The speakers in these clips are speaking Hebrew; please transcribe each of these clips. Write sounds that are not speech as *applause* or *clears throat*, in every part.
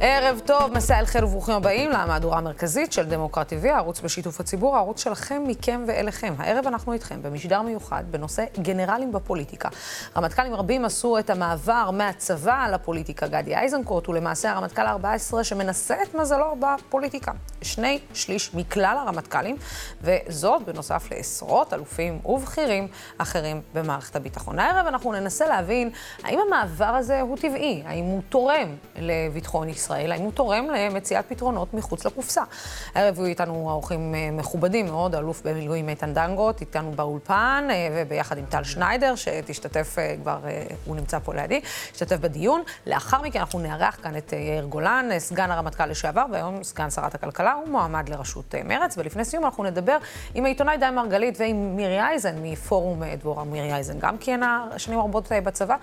ערב טוב, מסע אל חיל וברוכים הבאים למהדורה המרכזית של דמוקרט TV, הערוץ בשיתוף הציבור, הערוץ שלכם, מכם ואליכם. הערב אנחנו איתכם במשדר מיוחד בנושא גנרלים בפוליטיקה. רמטכ"לים רבים עשו את המעבר מהצבא לפוליטיקה. גדי איזנקוט הוא למעשה הרמטכ"ל ה-14 שמנסה את מזלו בפוליטיקה. שני שליש מכלל הרמטכ"לים, וזאת בנוסף לעשרות אלופים ובכירים אחרים במערכת הביטחון. הערב אנחנו ננסה להבין האם המעבר הזה הוא טבעי, האם הוא תורם לביטחון ישראל. ישראל, האם הוא תורם למציאת פתרונות מחוץ לקופסה. הערב היו איתנו אורחים אה, מכובדים מאוד, אלוף במילואים איתן דנגוט, איתנו באולפן, אה, וביחד עם טל שניידר, שתשתתף אה, כבר, הוא נמצא פה לידי, תשתתף בדיון. לאחר מכן אנחנו נארח כאן את יאיר גולן, סגן הרמטכ"ל לשעבר, והיום סגן שרת הכלכלה, הוא מועמד לראשות מרצ. ולפני סיום אנחנו נדבר עם העיתונאי דן מרגלית ועם מירי אייזן מפורום דבורה. מירי אייזן גם כיהנה שנים רבות בצבא.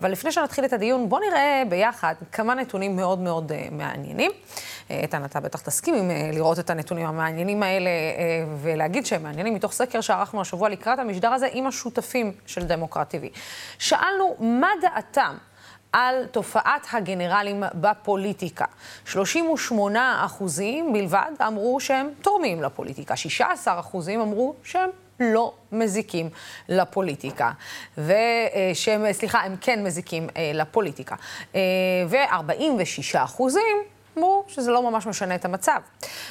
אבל לפני שנתחיל את הדיון, בואו נראה ביחד כמה נתונים מאוד מאוד מאוד uh, מעניינים. אה, איתן, אתה בטח תסכים עם uh, לראות את הנתונים המעניינים האלה ולהגיד שהם מעניינים מתוך סקר שערכנו השבוע לקראת המשדר הזה עם השותפים של דמוקרט TV. שאלנו מה דעתם על תופעת הגנרלים בפוליטיקה. 38 אחוזים בלבד אמרו שהם תורמים לפוליטיקה, 16 אחוזים אמרו שהם לא מזיקים לפוליטיקה, ושהם, סליחה, הם כן מזיקים אה, לפוליטיקה. אה, ו-46 אחוזים אמרו שזה לא ממש משנה את המצב.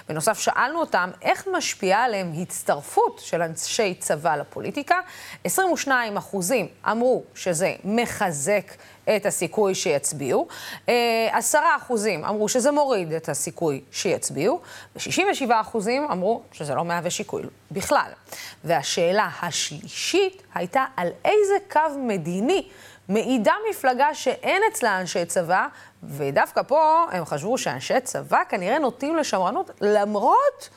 בנוסף, שאלנו אותם איך משפיעה עליהם הצטרפות של אנשי צבא לפוליטיקה. 22 אחוזים אמרו שזה מחזק את הסיכוי שיצביעו. אה, עשרה אחוזים אמרו שזה מוריד את הסיכוי שיצביעו, ו-67 אחוזים אמרו שזה לא מהווה שיקוי בכלל. והשאלה השלישית הייתה על איזה קו מדיני מעידה מפלגה שאין אצלה אנשי צבא, ודווקא פה הם חשבו שאנשי צבא כנראה נוטים לשמרנות, למרות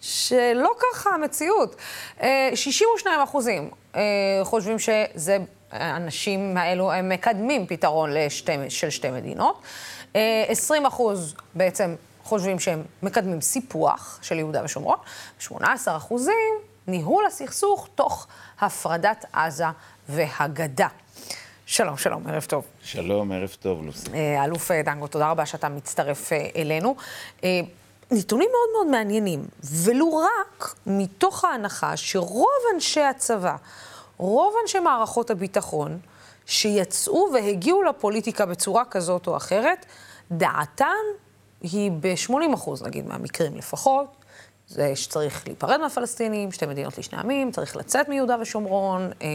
שלא ככה המציאות. 62 אה, אחוזים אה, חושבים שזה, האנשים האלו, הם מקדמים פתרון לשתי, של שתי מדינות. 20 אה, אחוז בעצם חושבים שהם מקדמים סיפוח של יהודה ושומרון, 18 אחוזים ניהול הסכסוך תוך הפרדת עזה והגדה. שלום, שלום, ערב טוב. שלום, ערב טוב, לוסי. אה, אלוף אה, דנגו, תודה רבה שאתה מצטרף אה, אלינו. נתונים מאוד מאוד מעניינים, ולו רק מתוך ההנחה שרוב אנשי הצבא, רוב אנשי מערכות הביטחון, שיצאו והגיעו לפוליטיקה בצורה כזאת או אחרת, דעתן היא ב-80 אחוז, נגיד, מהמקרים לפחות, זה שצריך להיפרד מהפלסטינים, שתי מדינות לשני עמים, צריך לצאת מיהודה ושומרון. אה,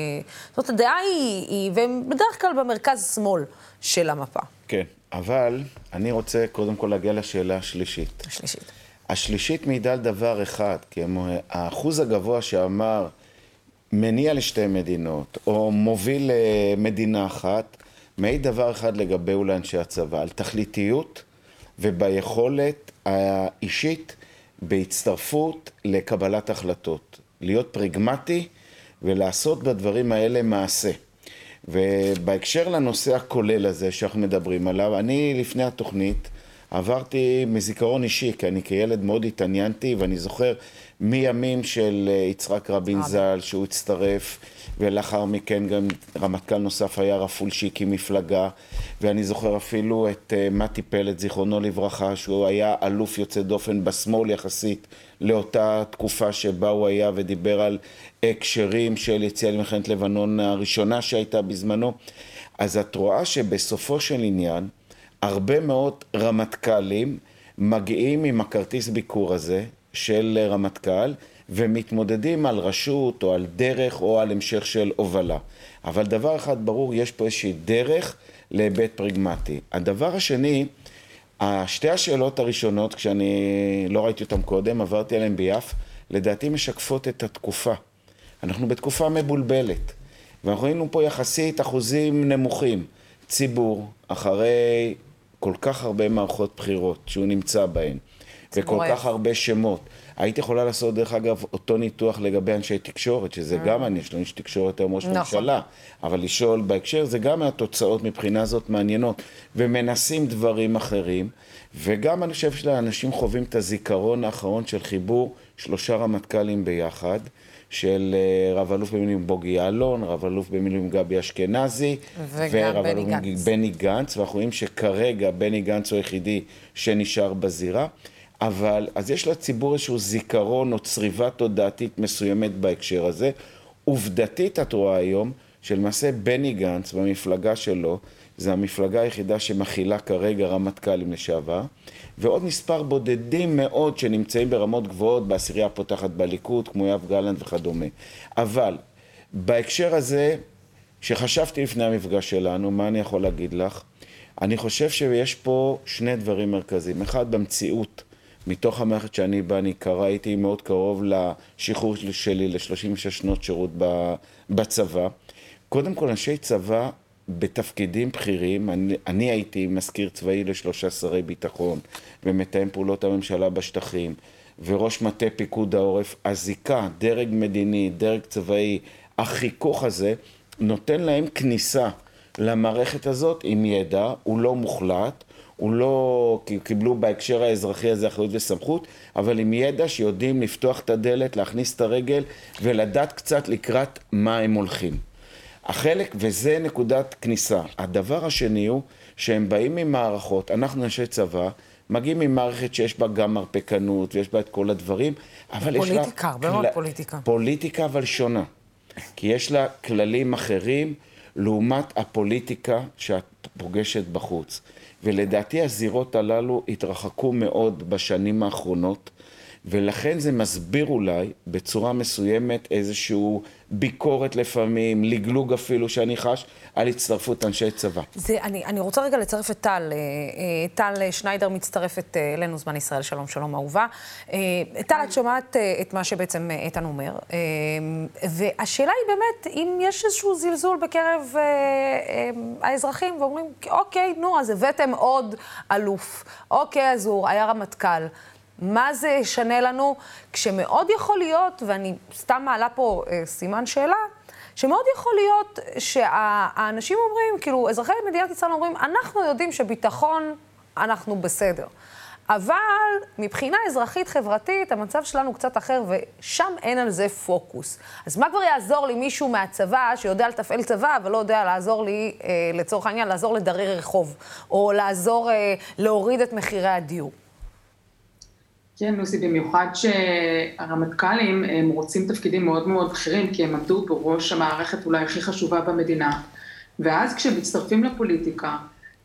זאת הדעה היא, היא, והם בדרך כלל במרכז-שמאל של המפה. כן, אבל אני רוצה קודם כל להגיע לשאלה השלישית. השלישית. השלישית מעידה על דבר אחד, כי האחוז הגבוה שאמר מניע לשתי מדינות, או מוביל למדינה אחת, מעיד דבר אחד לגבי אולי אנשי הצבא, על תכליתיות וביכולת האישית בהצטרפות לקבלת החלטות. להיות פרגמטי ולעשות בדברים האלה מעשה. ובהקשר לנושא הכולל הזה שאנחנו מדברים עליו, אני לפני התוכנית עברתי מזיכרון אישי, כי אני כילד מאוד התעניינתי, ואני זוכר מימים של אה, יצחק רבין ז"ל, שהוא הצטרף, ולאחר מכן גם רמטכ"ל נוסף היה רפול שהקים מפלגה, ואני זוכר אפילו את uh, מתי פלד, זיכרונו לברכה, שהוא היה אלוף יוצא דופן בשמאל יחסית לאותה תקופה שבה הוא היה ודיבר על הקשרים של יציאה למלחמת לבנון הראשונה שהייתה בזמנו. אז את רואה שבסופו של עניין, הרבה מאוד רמטכ"לים מגיעים עם הכרטיס ביקור הזה של רמטכ"ל ומתמודדים על רשות או על דרך או על המשך של הובלה. אבל דבר אחד ברור, יש פה איזושהי דרך להיבט פרגמטי. הדבר השני, שתי השאלות הראשונות, כשאני לא ראיתי אותן קודם, עברתי עליהן ביעף, לדעתי משקפות את התקופה. אנחנו בתקופה מבולבלת, ואנחנו ראינו פה יחסית אחוזים נמוכים. ציבור, אחרי כל כך הרבה מערכות בחירות שהוא נמצא בהן, וכל כך הרבה שמות. היית יכולה לעשות, דרך אגב, אותו ניתוח לגבי אנשי תקשורת, שזה גם אני, יש לנו איש תקשורת היום ראש נכון. ממשלה, אבל לשאול בהקשר, זה גם התוצאות מבחינה זאת מעניינות, ומנסים דברים אחרים, וגם אני חושב שאנשים חווים את הזיכרון האחרון של חיבור שלושה רמטכ"לים ביחד, של אה, רב אלוף במילואים בוגי יעלון, רב אלוף במילואים גבי אשכנזי, וגם בני גנץ. בני גנץ, ואנחנו רואים שכרגע בני גנץ הוא היחידי שנשאר בזירה. אבל, אז יש לציבור איזשהו זיכרון או צריבה תודעתית מסוימת בהקשר הזה. עובדתית את רואה היום, שלמעשה בני גנץ במפלגה שלו, זה המפלגה היחידה שמכילה כרגע רמטכ"לים לשעבר, ועוד מספר בודדים מאוד שנמצאים ברמות גבוהות בעשירייה הפותחת בליכוד, כמו יואב גלנט וכדומה. אבל בהקשר הזה, שחשבתי לפני המפגש שלנו, מה אני יכול להגיד לך? אני חושב שיש פה שני דברים מרכזיים. אחד, במציאות, מתוך המערכת שאני בא, אני קראתי מאוד קרוב לשחרור שלי ל-36 שנות שירות בצבא. קודם כל, אנשי צבא בתפקידים בכירים, אני, אני הייתי מזכיר צבאי לשלושה שרי ביטחון ומתאם פעולות הממשלה בשטחים וראש מטה פיקוד העורף, הזיקה, דרג מדיני, דרג צבאי, החיכוך הזה נותן להם כניסה למערכת הזאת עם ידע, הוא לא מוחלט, הוא לא קיבלו בהקשר האזרחי הזה אחריות וסמכות, אבל עם ידע שיודעים לפתוח את הדלת, להכניס את הרגל ולדעת קצת לקראת מה הם הולכים. החלק, וזה נקודת כניסה. הדבר השני הוא שהם באים ממערכות, אנחנו אנשי צבא, מגיעים ממערכת שיש בה גם מרפקנות ויש בה את כל הדברים, אבל יש לה... פוליטיקה, הרבה מאוד פוליטיקה. פוליטיקה אבל שונה. כי יש לה כללים אחרים לעומת הפוליטיקה שאת פוגשת בחוץ. ולדעתי הזירות הללו התרחקו מאוד בשנים האחרונות. ולכן זה מסביר אולי בצורה מסוימת איזושהי ביקורת לפעמים, לגלוג אפילו שאני חש, על הצטרפות אנשי צבא. זה, אני, אני רוצה רגע לצרף את טל. אה, אה, טל שניידר מצטרפת אה, אלינו, זמן ישראל, שלום, שלום אהובה. טל, את שומעת את מה שבעצם איתן אומר, והשאלה היא באמת, אם יש איזשהו זלזול בקרב האזרחים, ואומרים, אוקיי, נו, אז הבאתם עוד אלוף. אוקיי, אז הוא היה רמטכ"ל. מה זה ישנה לנו, כשמאוד יכול להיות, ואני סתם מעלה פה אה, סימן שאלה, שמאוד יכול להיות שהאנשים אומרים, כאילו, אזרחי מדינת ישראל אומרים, אנחנו יודעים שביטחון, אנחנו בסדר. אבל מבחינה אזרחית-חברתית, המצב שלנו קצת אחר, ושם אין על זה פוקוס. אז מה כבר יעזור לי מישהו מהצבא שיודע לתפעל צבא, אבל לא יודע לעזור לי, אה, לצורך העניין, לעזור לדרי רחוב, או לעזור אה, להוריד את מחירי הדיור? כן, לוסי, במיוחד שהרמטכ"לים הם רוצים תפקידים מאוד מאוד בכירים, כי הם עמדו בראש המערכת אולי הכי חשובה במדינה. ואז כשהם מצטרפים לפוליטיקה,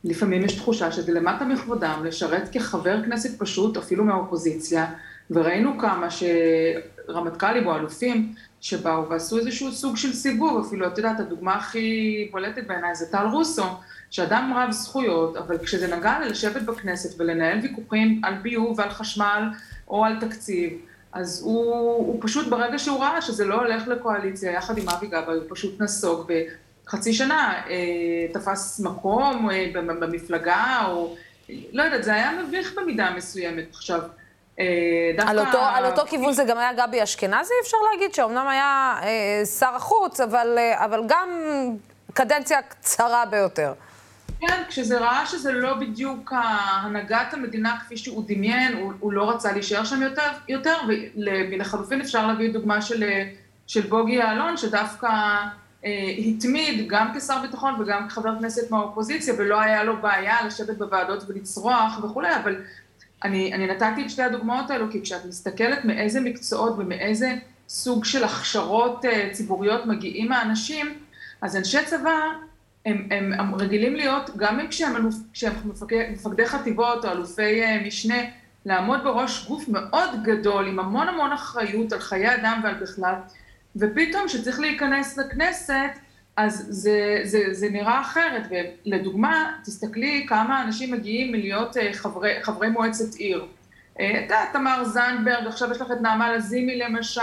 לפעמים יש תחושה שזה למטה מכבודם לשרת כחבר כנסת פשוט, אפילו מהאופוזיציה, וראינו כמה שרמטכ"לים או אלופים שבאו ועשו איזשהו סוג של סיבוב, אפילו, את יודעת, הדוגמה הכי בולטת בעיניי זה טל רוסו, שאדם רב זכויות, אבל כשזה נגע ללשבת בכנסת ולנהל ויכוחים על ביוב ועל חשמל או על תקציב, אז הוא, הוא פשוט, ברגע שהוא ראה שזה לא הולך לקואליציה, יחד עם אבי גבאי, הוא פשוט נסוג בחצי שנה, אה, תפס מקום אה, במפלגה, או לא יודעת, זה היה מביך במידה מסוימת עכשיו. אה, דווקא... על אותו, על אותו כיוון זה גם היה גבי אשכנזי, אפשר להגיד, שאומנם היה אה, שר החוץ, אבל, אה, אבל גם קדנציה קצרה ביותר. כן, כשזה ראה שזה לא בדיוק הנהגת המדינה כפי שהוא דמיין, הוא, הוא לא רצה להישאר שם יותר, יותר ולחלופין אפשר להביא דוגמה של, של בוגי יעלון, שדווקא אה, התמיד גם כשר ביטחון וגם כחבר כנסת מהאופוזיציה, ולא היה לו בעיה לשבת בוועדות ולצרוח וכולי, אבל אני, אני נתתי את שתי הדוגמאות האלו, כי כשאת מסתכלת מאיזה מקצועות ומאיזה סוג של הכשרות אה, ציבוריות מגיעים האנשים, אז אנשי צבא הם, הם, רגילים להיות, גם כשהם, מפקדי, חטיבות או אלופי אה, משנה, לעמוד בראש גוף מאוד גדול, עם המון המון אחריות על חיי אדם ועל בכלל, ופתאום כשצריך להיכנס לכנסת, אז זה, זה, זה נראה אחרת. ולדוגמה, תסתכלי כמה אנשים מגיעים מלהיות אה, חברי, חברי מועצת עיר. אה, את יודעת, תמר זנדברג, עכשיו יש לך את נעמה לזימי למשל,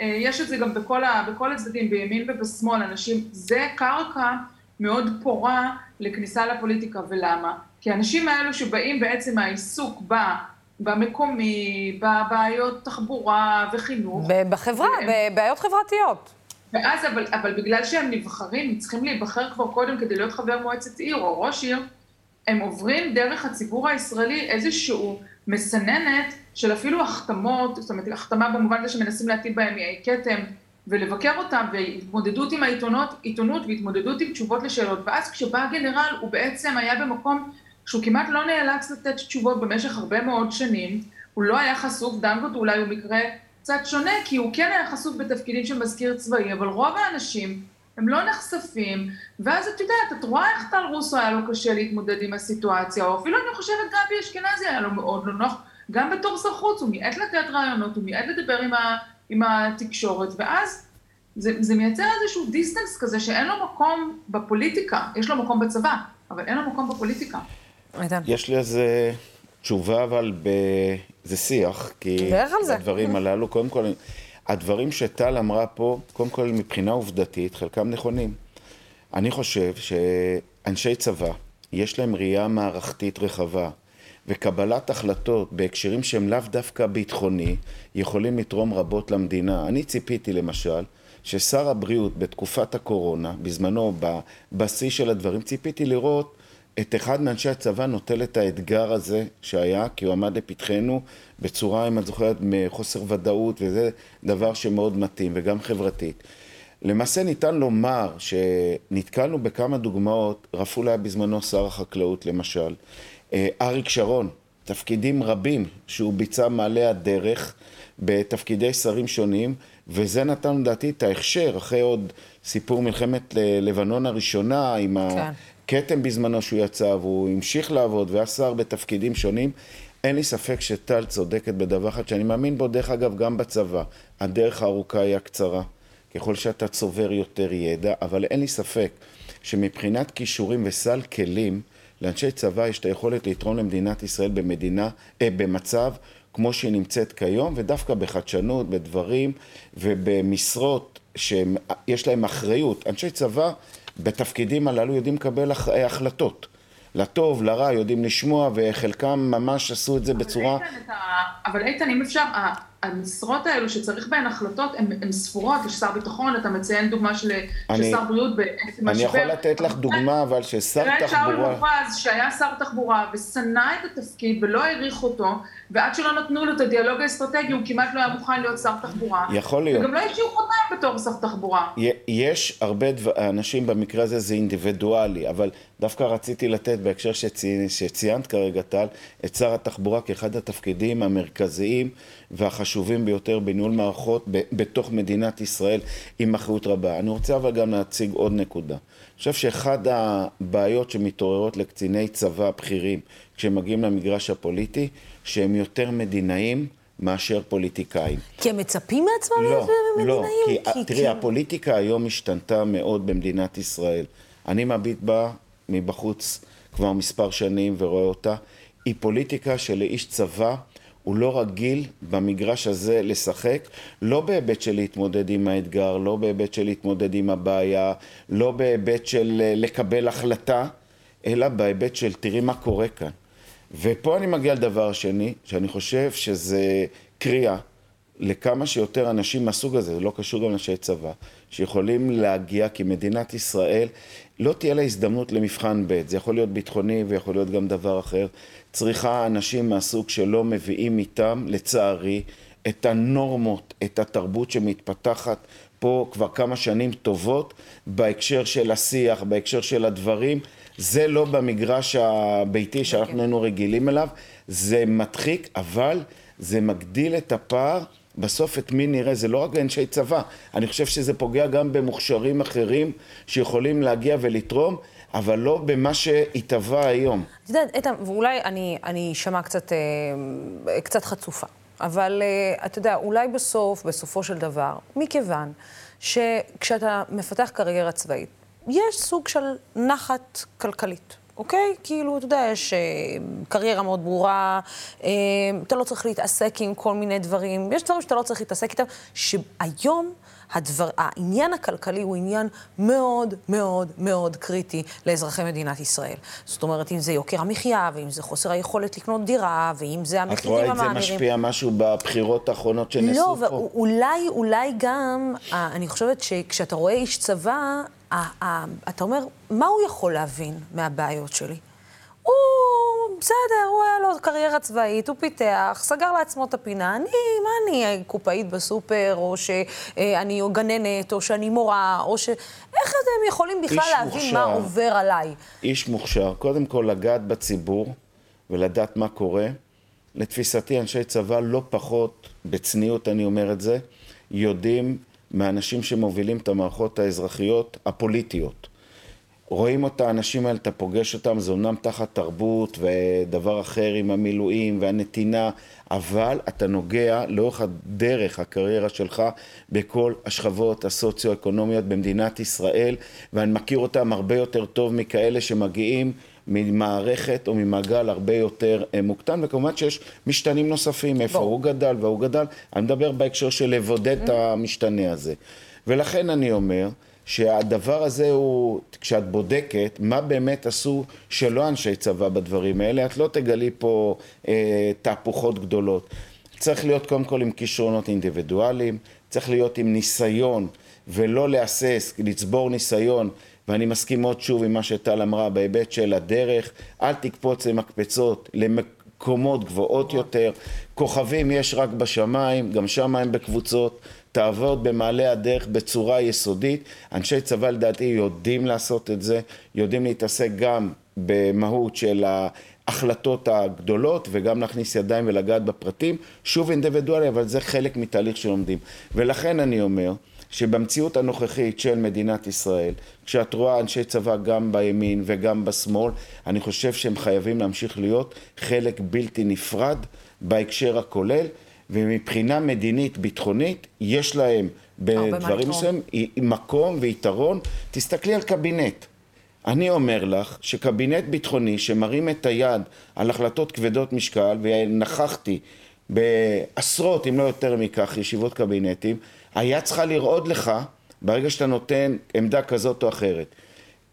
יש את זה גם בכל, בכל הצדדים, בימין ובשמאל, אנשים, זה קרקע מאוד פורה לכניסה לפוליטיקה, ולמה? כי האנשים האלו שבאים בעצם מהעיסוק ב... במקומי, בבעיות תחבורה וחינוך. בחברה, והם... בבעיות חברתיות. ואז, אבל, אבל בגלל שהם נבחרים, הם צריכים להיבחר כבר קודם כדי להיות חבר מועצת עיר או ראש עיר, הם עוברים דרך הציבור הישראלי איזשהו מסננת של אפילו החתמות, זאת אומרת, החתמה במובן הזה שמנסים להטיל בהם כתם ולבקר אותם, והתמודדות עם העיתונות, עיתונות והתמודדות עם תשובות לשאלות. ואז כשבא הגנרל, הוא בעצם היה במקום שהוא כמעט לא נאלץ לתת תשובות במשך הרבה מאוד שנים, הוא לא היה חשוף, דנגוט אולי הוא מקרה קצת שונה, כי הוא כן היה חשוף בתפקידים של מזכיר צבאי, אבל רוב האנשים הם לא נחשפים, ואז את יודעת, את רואה איך טל רוסו היה לו קשה להתמודד עם הסיטואציה, או אפילו אני חושבת גבי אשכנזי היה לו מאוד לא נוח, גם בתור שר חוץ, הוא מיעט לתת רעיונות, הוא מיעט לדבר עם, ה, עם התקשורת, ואז זה, זה מייצר איזשהו דיסטנס כזה שאין לו מקום בפוליטיקה, יש לו מקום בצבא, אבל אין לו מקום בפוליטיקה. יש לי איזה תשובה, אבל ב... זה שיח, כי הדברים הללו, קודם כל, הדברים שטל אמרה פה, קודם כל מבחינה עובדתית, חלקם נכונים. אני חושב שאנשי צבא, יש להם ראייה מערכתית רחבה, וקבלת החלטות בהקשרים שהם לאו דווקא ביטחוני, יכולים לתרום רבות למדינה. אני ציפיתי למשל, ששר הבריאות בתקופת הקורונה, בזמנו, בשיא של הדברים, ציפיתי לראות את אחד מאנשי הצבא נוטל את האתגר הזה שהיה, כי הוא עמד לפתחנו בצורה, אם את זוכרת, מחוסר ודאות, וזה דבר שמאוד מתאים, וגם חברתית. למעשה ניתן לומר שנתקלנו בכמה דוגמאות, רפול היה בזמנו שר החקלאות למשל, אריק שרון, תפקידים רבים שהוא ביצע מעלה הדרך בתפקידי שרים שונים, וזה נתן לדעתי את ההכשר, אחרי עוד סיפור מלחמת לבנון הראשונה, עם כן. הכתם בזמנו שהוא יצא, והוא המשיך לעבוד והיה שר בתפקידים שונים. אין לי ספק שטל צודקת בדבר אחד שאני מאמין בו, דרך אגב, גם בצבא. הדרך הארוכה היא הקצרה. ככל שאתה צובר יותר ידע, אבל אין לי ספק שמבחינת כישורים וסל כלים, לאנשי צבא יש את היכולת לתרום למדינת ישראל במדינה, אה, במצב כמו שהיא נמצאת כיום, ודווקא בחדשנות, בדברים ובמשרות שיש להם אחריות. אנשי צבא בתפקידים הללו יודעים לקבל החלטות. לטוב, לרע, יודעים לשמוע, וחלקם ממש עשו את זה בצורה... איתן, אבל איתן, אם אפשר, המשרות האלו שצריך בהן החלטות הן ספורות, יש שר ביטחון, אתה מציין דוגמה של, אני, שר בריאות בעצם משבר. אני יכול לתת לך דוגמה, אבל ששר תחבורה... תראה את שאול מופז, שהיה שר תחבורה ושנא את התפקיד ולא העריך אותו, ועד שלא נתנו לו את הדיאלוג האסטרטגי, הוא כמעט לא היה מוכן להיות שר תחבורה. יכול להיות. וגם לא השאירו חותם בתור שר תחבורה. יש הרבה דבר, אנשים במקרה הזה זה אינדיבידואלי, אבל דווקא רציתי לתת בהקשר שצי, שציינת כרגע, טל, את שר התחבורה כאחד התפקידים המרכזיים והחשובים ביותר בניהול מערכות ב, בתוך מדינת ישראל עם אחריות רבה. אני רוצה אבל גם להציג עוד נקודה. אני חושב שאחד הבעיות שמתעוררות לקציני צבא בכירים כשהם מגיעים למגרש הפוליטי, שהם יותר מדינאים מאשר פוליטיקאים. כי הם מצפים מעצמם לא, להיות מדינאים? לא, כי, כי תראי, כי... הפוליטיקה היום השתנתה מאוד במדינת ישראל. אני מביט בה מבחוץ כבר מספר שנים ורואה אותה. היא פוליטיקה שלאיש צבא הוא לא רגיל במגרש הזה לשחק, לא בהיבט של להתמודד עם האתגר, לא בהיבט של להתמודד עם הבעיה, לא בהיבט של אה, לקבל החלטה, אלא בהיבט של תראי מה קורה כאן. ופה אני מגיע לדבר שני, שאני חושב שזה קריאה לכמה שיותר אנשים מהסוג הזה, זה לא קשור גם לאנשי צבא, שיכולים להגיע, כי מדינת ישראל לא תהיה לה הזדמנות למבחן ב', זה יכול להיות ביטחוני ויכול להיות גם דבר אחר, צריכה אנשים מהסוג שלא מביאים איתם, לצערי, את הנורמות, את התרבות שמתפתחת פה כבר כמה שנים טובות בהקשר של השיח, בהקשר של הדברים. זה לא במגרש הביתי שאנחנו היינו רגילים אליו, זה מדחיק, אבל זה מגדיל את הפער. בסוף את מי נראה, זה לא רק אנשי צבא, אני חושב שזה פוגע גם במוכשרים אחרים שיכולים להגיע ולתרום, אבל לא במה שהתהווה היום. את יודעת, איתן, ואולי אני אשמע קצת, אה, קצת חצופה, אבל אה, אתה יודע, אולי בסוף, בסופו של דבר, מכיוון שכשאתה מפתח קריירה צבאית, יש סוג של נחת כלכלית. אוקיי? כאילו, אתה יודע, יש אה, קריירה מאוד ברורה, אה, אתה לא צריך להתעסק עם כל מיני דברים, יש דברים שאתה לא צריך להתעסק איתם, שהיום הדבר, העניין הכלכלי הוא עניין מאוד מאוד מאוד קריטי לאזרחי מדינת ישראל. זאת אומרת, אם זה יוקר המחיה, ואם זה חוסר היכולת לקנות דירה, ואם זה המחירים המאמירים. את רואה את זה משפיע משהו בבחירות האחרונות שנעשו לא, פה? לא, ואולי, אולי גם, אה, אני חושבת שכשאתה רואה איש צבא, אתה אומר, מה הוא יכול להבין מהבעיות שלי? הוא בסדר, הוא היה לו קריירה צבאית, הוא פיתח, סגר לעצמו את הפינה. אני, מה אני, קופאית בסופר, או שאני גננת, או שאני מורה, או ש... איך אתם יכולים בכלל להבין מוכשר, מה עובר עליי? איש מוכשר, קודם כל לגעת בציבור ולדעת מה קורה. לתפיסתי, אנשי צבא לא פחות, בצניעות אני אומר את זה, יודעים מהאנשים שמובילים את המערכות האזרחיות הפוליטיות. רואים אותה, האנשים האלה, אתה פוגש אותם, זה אומנם תחת תרבות ודבר אחר עם המילואים והנתינה, אבל אתה נוגע לאורך הדרך, הקריירה שלך, בכל השכבות הסוציו-אקונומיות במדינת ישראל, ואני מכיר אותם הרבה יותר טוב מכאלה שמגיעים ממערכת או ממעגל הרבה יותר אה, מוקטן, וכמובן שיש משתנים נוספים, איפה בוא. הוא גדל והוא גדל, אני מדבר בהקשר של לבודד את המשתנה הזה. ולכן אני אומר, שהדבר הזה הוא, כשאת בודקת מה באמת עשו שלא אנשי צבא בדברים האלה, את לא תגלי פה אה, תהפוכות גדולות. צריך להיות קודם כל עם כישרונות אינדיבידואליים, צריך להיות עם ניסיון ולא להסס, לצבור ניסיון, ואני מסכים מאוד שוב עם מה שטל אמרה בהיבט של הדרך, אל תקפוץ למקפצות, למקומות גבוהות יותר, כוכבים יש רק בשמיים, גם שם הם בקבוצות, תעבוד במעלה הדרך בצורה יסודית. אנשי צבא לדעתי יודעים לעשות את זה, יודעים להתעסק גם במהות של ההחלטות הגדולות וגם להכניס ידיים ולגעת בפרטים. שוב אינדיבידואלי, אבל זה חלק מתהליך שלומדים. ולכן אני אומר שבמציאות הנוכחית של מדינת ישראל, כשאת רואה אנשי צבא גם בימין וגם בשמאל, אני חושב שהם חייבים להמשיך להיות חלק בלתי נפרד בהקשר הכולל. ומבחינה מדינית ביטחונית יש להם בדברים מסוימים מקום ויתרון. תסתכלי על קבינט. אני אומר לך שקבינט ביטחוני שמרים את היד על החלטות כבדות משקל, ונכחתי בעשרות, אם לא יותר מכך, ישיבות קבינטים, היה צריכה לרעוד לך ברגע שאתה נותן עמדה כזאת או אחרת.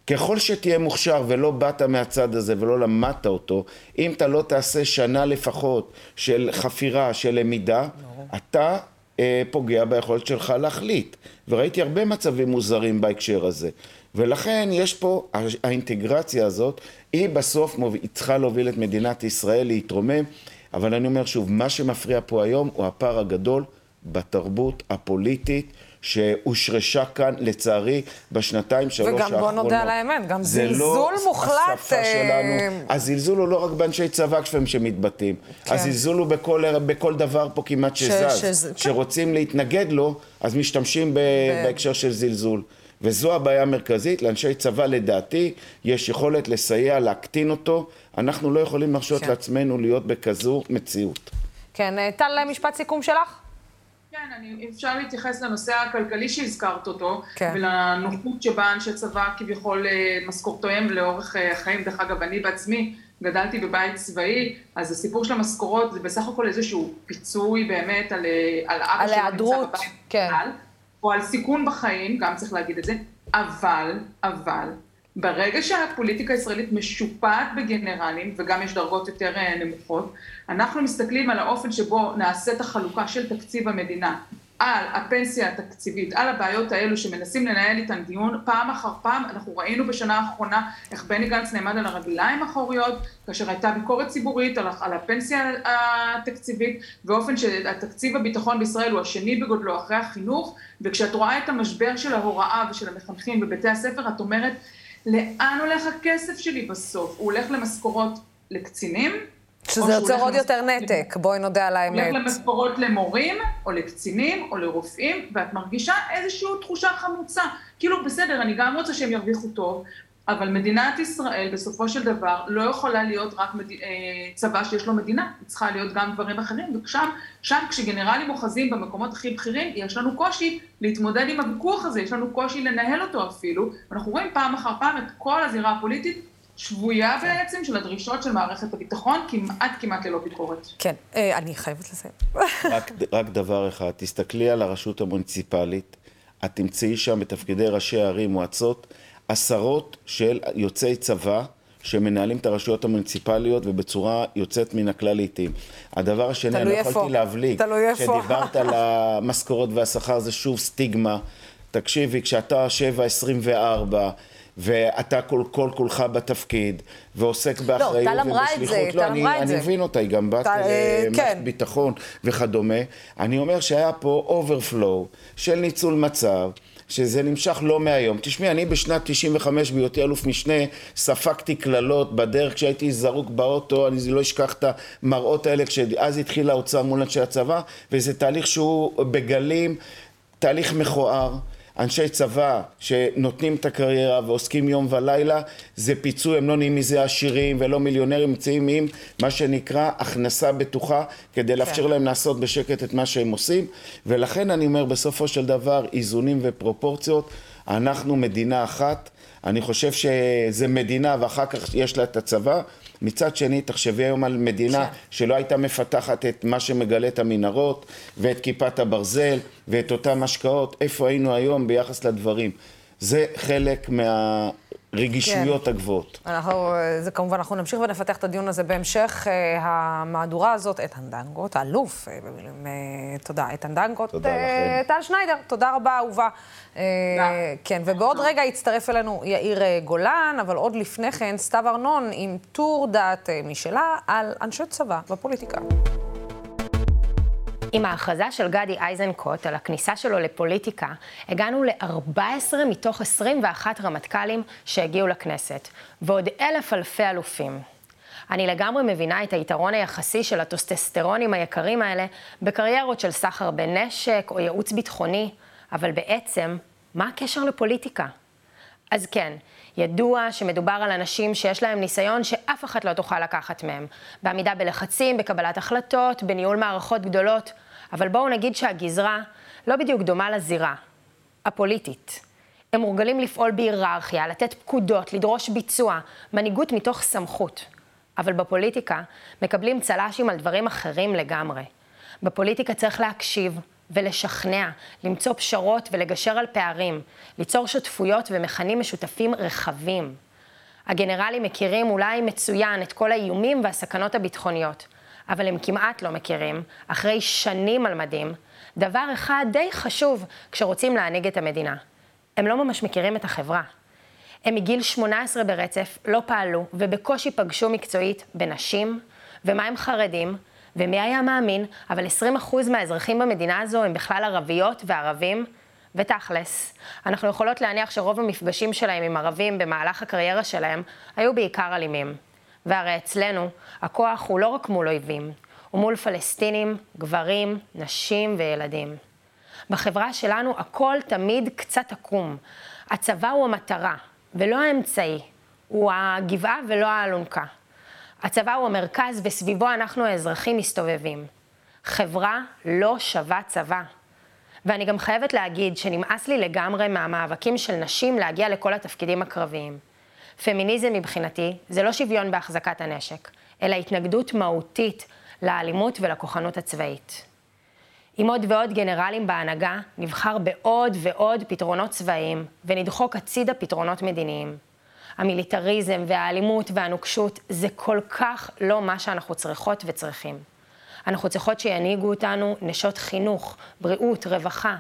ככל שתהיה מוכשר ולא באת מהצד הזה ולא למדת אותו, אם אתה לא תעשה שנה לפחות של חפירה, של למידה, אתה אה, פוגע ביכולת שלך להחליט. וראיתי הרבה מצבים מוזרים בהקשר הזה. ולכן יש פה, האינטגרציה הזאת, היא בסוף מוב... היא צריכה להוביל את מדינת ישראל להתרומם, אבל אני אומר שוב, מה שמפריע פה היום הוא הפער הגדול בתרבות הפוליטית. שהושרשה כאן, לצערי, בשנתיים, שלוש האחרונות. וגם בוא נודה על האמת, גם זלזול לא מוחלט. זה לא השפה אה, שלנו. הזלזול הוא לא רק באנשי צבא כשהם שמתבטאים. כן. הזלזול הוא בכל, בכל דבר פה כמעט שזז. כן. כשרוצים כן. להתנגד לו, אז משתמשים ב... ב... בהקשר של זלזול. וזו הבעיה המרכזית, לאנשי צבא לדעתי יש יכולת לסייע, להקטין אותו. אנחנו לא יכולים להרשות כן. לעצמנו להיות בכזו מציאות. כן, אה, טל, משפט סיכום שלך? כן, אני, אפשר להתייחס לנושא הכלכלי שהזכרת אותו, כן. ולנוחות שבה אנשי צבא כביכול אה, משכורתיהם לאורך אה, החיים. דרך אגב, אני בעצמי גדלתי בבית צבאי, אז הסיפור של המשכורות זה בסך הכל איזשהו פיצוי באמת על, אה, על אבא שלו נמצא בבית כן. בכלל, או על סיכון בחיים, גם צריך להגיד את זה, אבל, אבל, ברגע שהפוליטיקה הישראלית משופעת בגנרלים, וגם יש דרגות יותר אה, נמוכות, אנחנו מסתכלים על האופן שבו נעשית החלוקה של תקציב המדינה, על הפנסיה התקציבית, על הבעיות האלו שמנסים לנהל איתן דיון פעם אחר פעם, אנחנו ראינו בשנה האחרונה איך בני גנץ נעמד על הרגליים האחוריות, כאשר הייתה ביקורת ציבורית על, על הפנסיה התקציבית, באופן שהתקציב הביטחון בישראל הוא השני בגודלו אחרי החינוך, וכשאת רואה את המשבר של ההוראה ושל המחנכים בבתי הספר, את אומרת, לאן הולך הכסף שלי בסוף? הוא הולך למשכורות לקצינים? שזה יוצר עוד יותר נתק, בואי נודה על האמת. הולך למשכורות למורים, או לקצינים, או לרופאים, ואת מרגישה איזושהי תחושה חמוצה. כאילו, בסדר, אני גם רוצה שהם ירוויחו טוב, אבל מדינת ישראל בסופו של דבר לא יכולה להיות רק מד... אה, צבא שיש לו מדינה, היא צריכה להיות גם דברים אחרים, ושם שם כשגנרלים אוחזים במקומות הכי בכירים, יש לנו קושי להתמודד עם הוויכוח הזה, יש לנו קושי לנהל אותו אפילו, ואנחנו רואים פעם אחר פעם את כל הזירה הפוליטית שבויה כן. בעצם של הדרישות של מערכת הביטחון, כמעט כמעט ללא ביקורת. כן, אה, אני חייבת לסיים. רק, רק דבר אחד, תסתכלי על הרשות המוניציפלית, את תמצאי שם בתפקידי ראשי ערים, מועצות, עשרות של יוצאי צבא שמנהלים את הרשויות המוניציפליות ובצורה יוצאת מן הכלל לעיתים. הדבר השני, אני לא יכולתי להבליג, כשדיברת על המשכורות והשכר זה שוב סטיגמה. תקשיבי, כשאתה 7/24, ואתה כל כל כולך בתפקיד, ועוסק באחריות אמרה את זה, ובשליחות. טל אמרה את אני זה. מבין אותה, היא גם בת טל, אה, למערכת כן. ביטחון וכדומה. אני אומר שהיה פה overflow של ניצול מצב. שזה נמשך לא מהיום. תשמעי, אני בשנת 95 בהיותי אלוף משנה ספגתי קללות בדרך כשהייתי זרוק באוטו, אני לא אשכח את המראות האלה כשאז התחיל האוצר מול אנשי הצבא, וזה תהליך שהוא בגלים, תהליך מכוער. אנשי צבא שנותנים את הקריירה ועוסקים יום ולילה, זה פיצוי, הם לא נהיים מזה עשירים ולא מיליונרים, נמצאים עם מה שנקרא הכנסה בטוחה, כדי לאפשר להם לעשות בשקט את מה שהם עושים, ולכן אני אומר בסופו של דבר איזונים ופרופורציות, אנחנו מדינה אחת, אני חושב שזה מדינה ואחר כך יש לה את הצבא, מצד שני, תחשבי היום על מדינה כן. שלא הייתה מפתחת את מה שמגלה את המנהרות ואת כיפת הברזל ואת אותם השקעות, איפה היינו היום ביחס לדברים. זה חלק מהרגישויות כן. הגבוהות. אנחנו, זה כמובן, אנחנו נמשיך ונפתח את הדיון הזה בהמשך אה, המהדורה הזאת. איתן דנגוט, האלוף, אה, במילים, אה, תודה, איתן דנגוט. תודה אה, לכם. טל שניידר, תודה רבה, אהובה. אה, כן, ובעוד רגע יצטרף אלינו יאיר אה, גולן, אבל עוד לפני כן, סתיו ארנון עם טור דעת אה, משלה על אנשי צבא בפוליטיקה. עם ההכרזה של גדי איזנקוט על הכניסה שלו לפוליטיקה, הגענו ל-14 מתוך 21 רמטכ"לים שהגיעו לכנסת, ועוד אלף אלפי אלופים. אני לגמרי מבינה את היתרון היחסי של הטוסטסטרונים היקרים האלה בקריירות של סחר בנשק או ייעוץ ביטחוני, אבל בעצם, מה הקשר לפוליטיקה? אז כן, ידוע שמדובר על אנשים שיש להם ניסיון שאף אחת לא תוכל לקחת מהם. בעמידה בלחצים, בקבלת החלטות, בניהול מערכות גדולות, אבל בואו נגיד שהגזרה לא בדיוק דומה לזירה, הפוליטית. הם מורגלים לפעול בהיררכיה, לתת פקודות, לדרוש ביצוע, מנהיגות מתוך סמכות. אבל בפוליטיקה מקבלים צל"שים על דברים אחרים לגמרי. בפוליטיקה צריך להקשיב ולשכנע, למצוא פשרות ולגשר על פערים, ליצור שותפויות ומכנים משותפים רחבים. הגנרלים מכירים אולי מצוין את כל האיומים והסכנות הביטחוניות, אבל הם כמעט לא מכירים, אחרי שנים על מדים, דבר אחד די חשוב כשרוצים להנהיג את המדינה. הם לא ממש מכירים את החברה. הם מגיל 18 ברצף לא פעלו ובקושי פגשו מקצועית בנשים, ומה הם חרדים, ומי היה מאמין, אבל 20% מהאזרחים במדינה הזו הם בכלל ערביות וערבים, ותכלס, אנחנו יכולות להניח שרוב המפגשים שלהם עם ערבים במהלך הקריירה שלהם היו בעיקר אלימים. והרי אצלנו, הכוח הוא לא רק מול אויבים, הוא מול פלסטינים, גברים, נשים וילדים. בחברה שלנו הכל תמיד קצת עקום. הצבא הוא המטרה, ולא האמצעי. הוא הגבעה ולא האלונקה. הצבא הוא המרכז וסביבו אנחנו האזרחים מסתובבים. חברה לא שווה צבא. ואני גם חייבת להגיד שנמאס לי לגמרי מהמאבקים של נשים להגיע לכל התפקידים הקרביים. פמיניזם מבחינתי זה לא שוויון בהחזקת הנשק, אלא התנגדות מהותית לאלימות ולכוחנות הצבאית. עם עוד ועוד גנרלים בהנהגה, נבחר בעוד ועוד פתרונות צבאיים, ונדחוק הצידה פתרונות מדיניים. המיליטריזם והאלימות והנוקשות זה כל כך לא מה שאנחנו צריכות וצריכים. אנחנו צריכות שינהיגו אותנו נשות חינוך, בריאות, רווחה,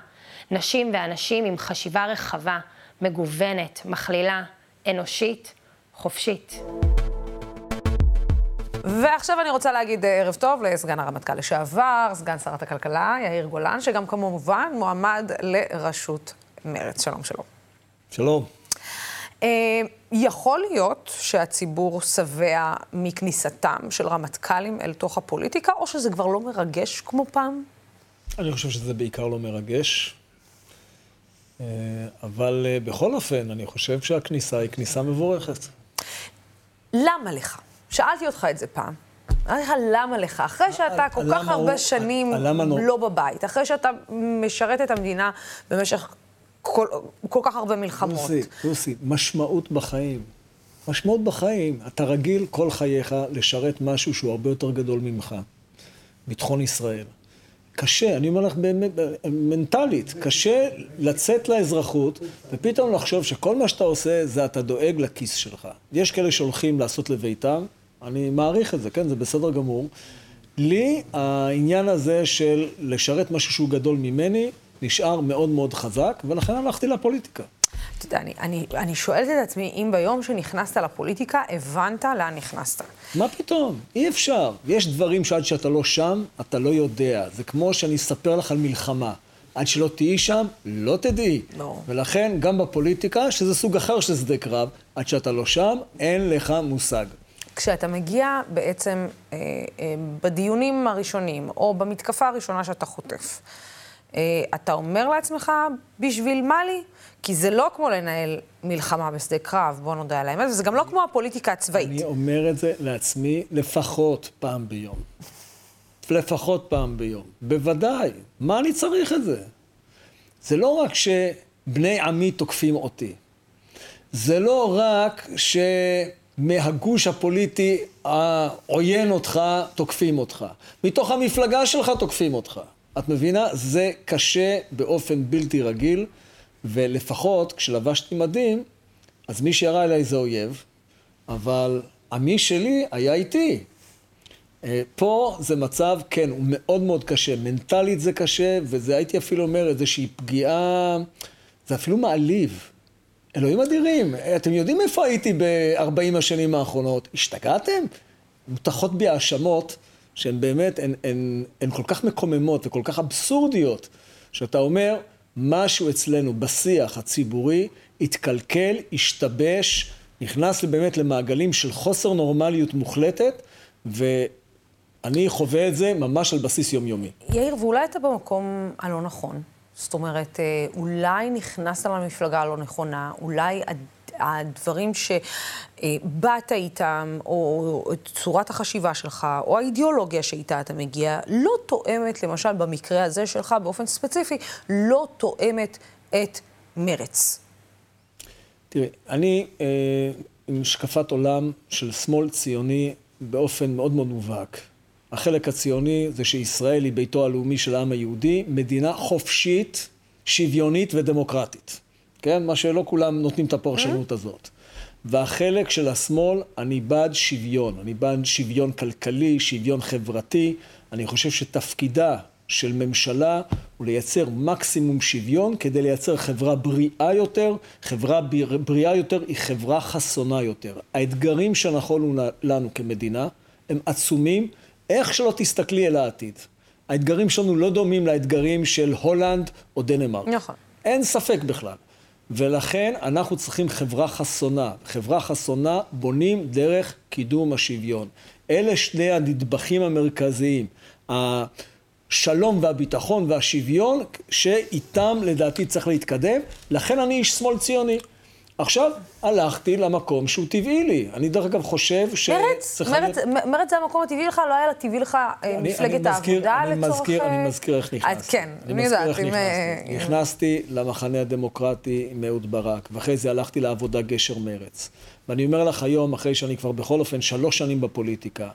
נשים ואנשים עם חשיבה רחבה, מגוונת, מכלילה, אנושית, חופשית. ועכשיו אני רוצה להגיד אה, ערב טוב לסגן הרמטכ"ל לשעבר, סגן שרת הכלכלה, יאיר גולן, שגם כמובן מועמד לראשות מרצ. שלום, שלום. שלום. אה, יכול להיות שהציבור שבע מכניסתם של רמטכ"לים אל תוך הפוליטיקה, או שזה כבר לא מרגש כמו פעם? אני חושב שזה בעיקר לא מרגש. אה, אבל אה, בכל אופן, אני חושב שהכניסה היא כניסה מבורכת. למה לך? שאלתי אותך את זה פעם. אמרתי לך, למה לך? אחרי שאתה כל כך הרבה שנים לא בבית, אחרי שאתה משרת את המדינה במשך כל, כל כך הרבה מלחמות. לוסי, לוסי, משמעות בחיים. משמעות בחיים. אתה רגיל כל חייך לשרת משהו שהוא הרבה יותר גדול ממך. ביטחון ישראל. קשה, אני אומר לך באמת, מנטלית, קשה לצאת לאזרחות ופתאום לחשוב שכל מה שאתה עושה זה אתה דואג לכיס שלך. יש כאלה שהולכים לעשות לביתם, אני מעריך את זה, כן, זה בסדר גמור. לי העניין הזה של לשרת משהו שהוא גדול ממני נשאר מאוד מאוד חזק, ולכן הלכתי לפוליטיקה. דני, אני, אני שואלת את עצמי, אם ביום שנכנסת לפוליטיקה, הבנת לאן נכנסת. מה פתאום? אי אפשר. יש דברים שעד שאתה לא שם, אתה לא יודע. זה כמו שאני אספר לך על מלחמה. עד שלא תהיי שם, לא תדעי. לא. ולכן, גם בפוליטיקה, שזה סוג אחר של שדה קרב, עד שאתה לא שם, אין לך מושג. כשאתה מגיע בעצם אה, אה, בדיונים הראשונים, או במתקפה הראשונה שאתה חוטף, אתה אומר לעצמך, בשביל מה לי? כי זה לא כמו לנהל מלחמה בשדה קרב, בוא נודה על האמת, וזה גם לא כמו הפוליטיקה הצבאית. אני אומר את זה לעצמי לפחות פעם ביום. לפחות פעם ביום. בוודאי. מה אני צריך את זה? זה לא רק שבני עמי תוקפים אותי. זה לא רק שמהגוש הפוליטי העוין אותך, תוקפים אותך. מתוך המפלגה שלך תוקפים אותך. את מבינה? זה קשה באופן בלתי רגיל, ולפחות כשלבשתי מדים, אז מי שירה אליי זה אויב, אבל עמי שלי היה איתי. אה, פה זה מצב, כן, הוא מאוד מאוד קשה. מנטלית זה קשה, וזה הייתי אפילו אומר איזושהי פגיעה, זה אפילו מעליב. אלוהים אדירים, אתם יודעים איפה הייתי ב-40 השנים האחרונות? השתגעתם? מותחות בי האשמות שהן באמת, הן, הן, הן כל כך מקוממות וכל כך אבסורדיות, שאתה אומר, משהו אצלנו בשיח הציבורי התקלקל, השתבש, נכנס באמת למעגלים של חוסר נורמליות מוחלטת, ואני חווה את זה ממש על בסיס יומיומי. יאיר, ואולי אתה במקום הלא נכון. זאת אומרת, אה, אולי נכנסת למפלגה הלא נכונה, אולי הדברים שבאת איתם, או צורת החשיבה שלך, או האידיאולוגיה שאיתה אתה מגיע, לא תואמת, למשל במקרה הזה שלך, באופן ספציפי, לא תואמת את מרץ. תראי, אני אה, עם השקפת עולם של שמאל ציוני באופן מאוד מאוד מובהק. החלק הציוני זה שישראל היא ביתו הלאומי של העם היהודי, מדינה חופשית, שוויונית ודמוקרטית. כן? מה שלא כולם נותנים את הפרשנות הזאת. והחלק של השמאל, אני בעד שוויון. אני בעד שוויון כלכלי, שוויון חברתי. אני חושב שתפקידה של ממשלה הוא לייצר מקסימום שוויון כדי לייצר חברה בריאה יותר. חברה בריאה יותר היא חברה חסונה יותר. האתגרים שנכונו לנו כמדינה הם עצומים, איך שלא תסתכלי אל העתיד. האתגרים שלנו לא דומים לאתגרים של הולנד או דנמרק. נכון. אין ספק בכלל. ולכן אנחנו צריכים חברה חסונה. חברה חסונה בונים דרך קידום השוויון. אלה שני הנדבכים המרכזיים. השלום והביטחון והשוויון, שאיתם לדעתי צריך להתקדם. לכן אני איש שמאל ציוני. עכשיו הלכתי למקום שהוא טבעי לי. אני דרך אגב חושב ש... מרץ, מרץ, להיות... מרץ זה המקום הטבעי לך, לא היה טבעי לך אה, אני, מפלגת אני מזכיר, העבודה אני לצורך... מזכיר, אני מזכיר איך נכנסתי. כן, אני יודעת. אני מזכיר איך נכנסתי. נכנסתי למחנה הדמוקרטי עם אהוד ברק, ואחרי זה הלכתי לעבודה גשר מרץ. ואני אומר לך היום, אחרי שאני כבר בכל אופן שלוש שנים בפוליטיקה,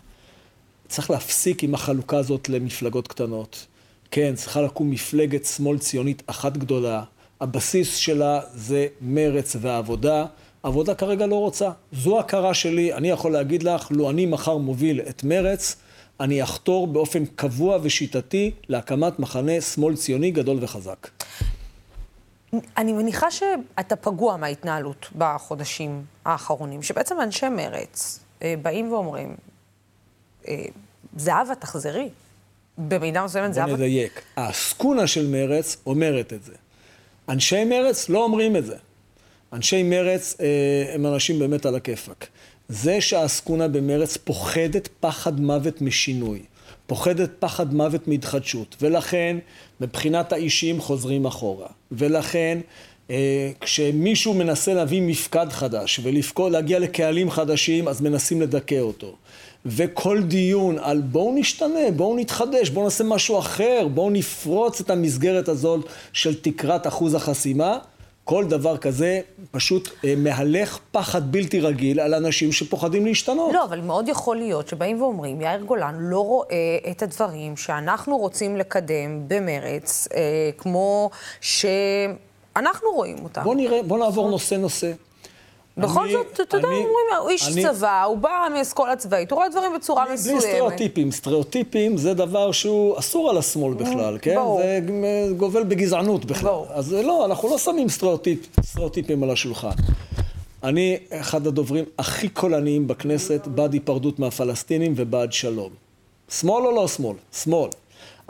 צריך להפסיק עם החלוקה הזאת למפלגות קטנות. כן, צריכה לקום מפלגת שמאל ציונית אחת גדולה, הבסיס שלה זה מרץ והעבודה. עבודה כרגע לא רוצה. זו הכרה שלי, אני יכול להגיד לך, לו אני מחר מוביל את מרץ, אני אחתור באופן קבוע ושיטתי להקמת מחנה שמאל ציוני גדול וחזק. אני מניחה שאתה פגוע מההתנהלות בחודשים האחרונים, שבעצם אנשי מרץ אה, באים ואומרים, אה, זהבה, תחזרי. במידה מסוימת זהבה... בוא נדייק. העסקונה של מרץ אומרת את זה. אנשי מרץ לא אומרים את זה. אנשי מרץ אה, הם אנשים באמת על הכיפאק. זה שהעסקונה במרץ פוחדת פחד מוות משינוי, פוחדת פחד מוות מהתחדשות, ולכן מבחינת האישים חוזרים אחורה. ולכן אה, כשמישהו מנסה להביא מפקד חדש ולהגיע לקהלים חדשים, אז מנסים לדכא אותו. וכל דיון על בואו נשתנה, בואו נתחדש, בואו נעשה משהו אחר, בואו נפרוץ את המסגרת הזאת של תקרת אחוז החסימה, כל דבר כזה פשוט אה, מהלך פחד בלתי רגיל על אנשים שפוחדים להשתנות. לא, אבל מאוד יכול להיות שבאים ואומרים, יאיר גולן לא רואה את הדברים שאנחנו רוצים לקדם במרץ, אה, כמו שאנחנו רואים אותם. בואו נראה, בואו נעבור נושא-נושא. בכל אני- זאת, אתה יודע, אני- אומרים, הוא איש אני- צבא, הוא בא מאסכולה צבאית, הוא רואה דברים בצורה בלי מסוימת. סטריאוטיפים. סטריאוטיפים זה דבר שהוא אסור על השמאל בכלל, כן? ברור. זה אה, גובל בגזענות בכלל. ברור. אז לא, אנחנו לא שמים סטריאוטיפ, סטריאוטיפים על השולחן. אני אחד הדוברים הכי קולניים בכנסת, בעד היפרדות מהפלסטינים ובעד שלום. שמאל או לא שמאל? שמאל.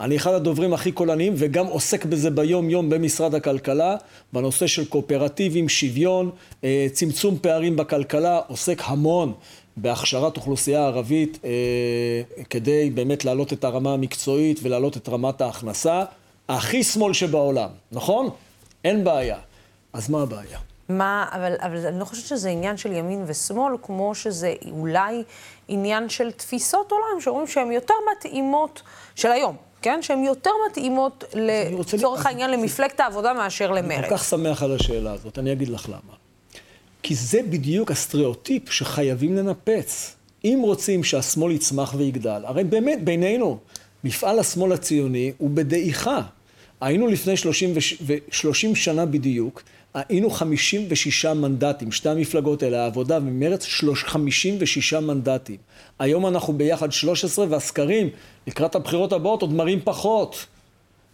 אני אחד הדוברים הכי קולניים וגם עוסק בזה ביום-יום במשרד הכלכלה, בנושא של קואופרטיבים, שוויון, אה, צמצום פערים בכלכלה, עוסק המון בהכשרת אוכלוסייה ערבית אה, כדי באמת להעלות את הרמה המקצועית ולהעלות את רמת ההכנסה. הכי שמאל שבעולם, נכון? אין בעיה. אז מה הבעיה? מה, אבל, אבל אני לא חושבת שזה עניין של ימין ושמאל, כמו שזה אולי עניין של תפיסות עולם, שאומרים שהן יותר מתאימות, של היום, כן? שהן יותר מתאימות לצורך העניין למפלגת העבודה מאשר אני למרצ. כל כך שמח על השאלה הזאת, אני אגיד לך למה. כי זה בדיוק הסטריאוטיפ שחייבים לנפץ. אם רוצים שהשמאל יצמח ויגדל, הרי באמת, בינינו, מפעל השמאל הציוני הוא בדעיכה. היינו לפני 30, וש... ו- 30 שנה בדיוק, היינו 56 מנדטים, שתי המפלגות האלה, העבודה שלוש- 56 מנדטים. היום אנחנו ביחד 13, והסקרים לקראת הבחירות הבאות עוד מראים פחות.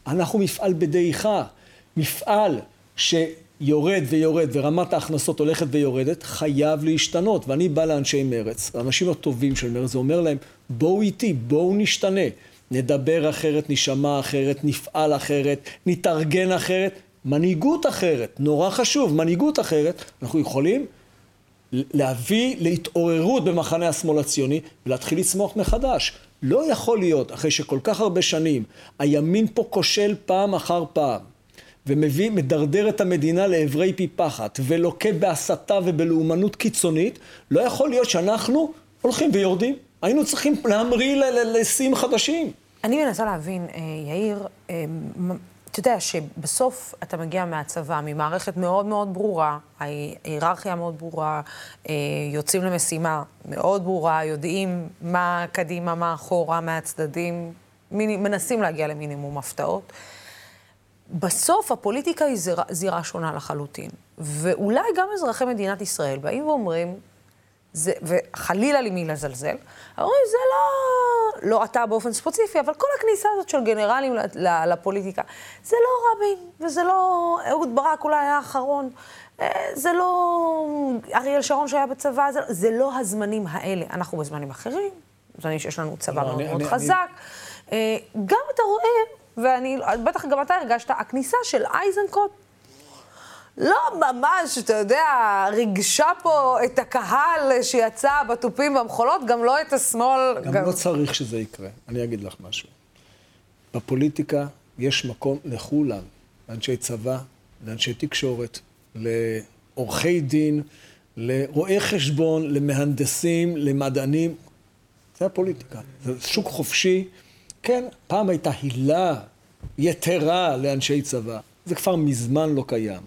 אנחנו מפעל בדעיכה. מפעל שיורד ויורד ורמת ההכנסות הולכת ויורדת, חייב להשתנות. ואני בא לאנשי מרץ, האנשים הטובים של מרץ, ואומר להם, בואו איתי, בואו נשתנה. נדבר אחרת, נשמע אחרת, נפעל אחרת, נתארגן אחרת. מנהיגות אחרת, נורא חשוב, מנהיגות אחרת. אנחנו יכולים להביא להתעוררות במחנה השמאל הציוני ולהתחיל לצמוח מחדש. לא יכול להיות, אחרי שכל כך הרבה שנים הימין פה כושל פעם אחר פעם, ומביא, מדרדר את המדינה לעברי פי פחת, ולוקה בהסתה ובלאומנות קיצונית, לא יכול להיות שאנחנו הולכים ויורדים. היינו צריכים להמריא לשיאים חדשים. אני מנסה להבין, אה, יאיר, אה, אתה יודע שבסוף אתה מגיע מהצבא, ממערכת מאוד מאוד ברורה, ההיררכיה מאוד ברורה, אה, יוצאים למשימה מאוד ברורה, יודעים מה קדימה, מה אחורה, מהצדדים, מיני, מנסים להגיע למינימום הפתעות. בסוף הפוליטיקה היא זירה, זירה שונה לחלוטין. ואולי גם אזרחי מדינת ישראל באים ואומרים, זה, וחלילה לי מי לזלזל, אומרים, זה לא, לא אתה באופן ספציפי, אבל כל הכניסה הזאת של גנרלים לפוליטיקה, זה לא רבין, וזה לא אהוד ברק אולי היה האחרון, אה, זה לא אריאל שרון שהיה בצבא, זה, זה לא הזמנים האלה. אנחנו בזמנים אחרים, זמנים שיש לנו צבא לא, מאוד אני- מאוד אני- חזק. אה, גם אתה רואה, ואני, בטח גם אתה הרגשת, הכניסה של איזנקוט לא ממש, אתה יודע, ריגשה פה את הקהל שיצא בתופים במחולות, גם לא את השמאל. גם לא צריך שזה יקרה. אני אגיד לך משהו. בפוליטיקה יש מקום לכולם, לאנשי צבא, לאנשי תקשורת, לעורכי דין, לרואי חשבון, למהנדסים, למדענים. זה הפוליטיקה. זה שוק חופשי. כן, פעם הייתה הילה יתרה לאנשי צבא. זה כבר מזמן לא קיים.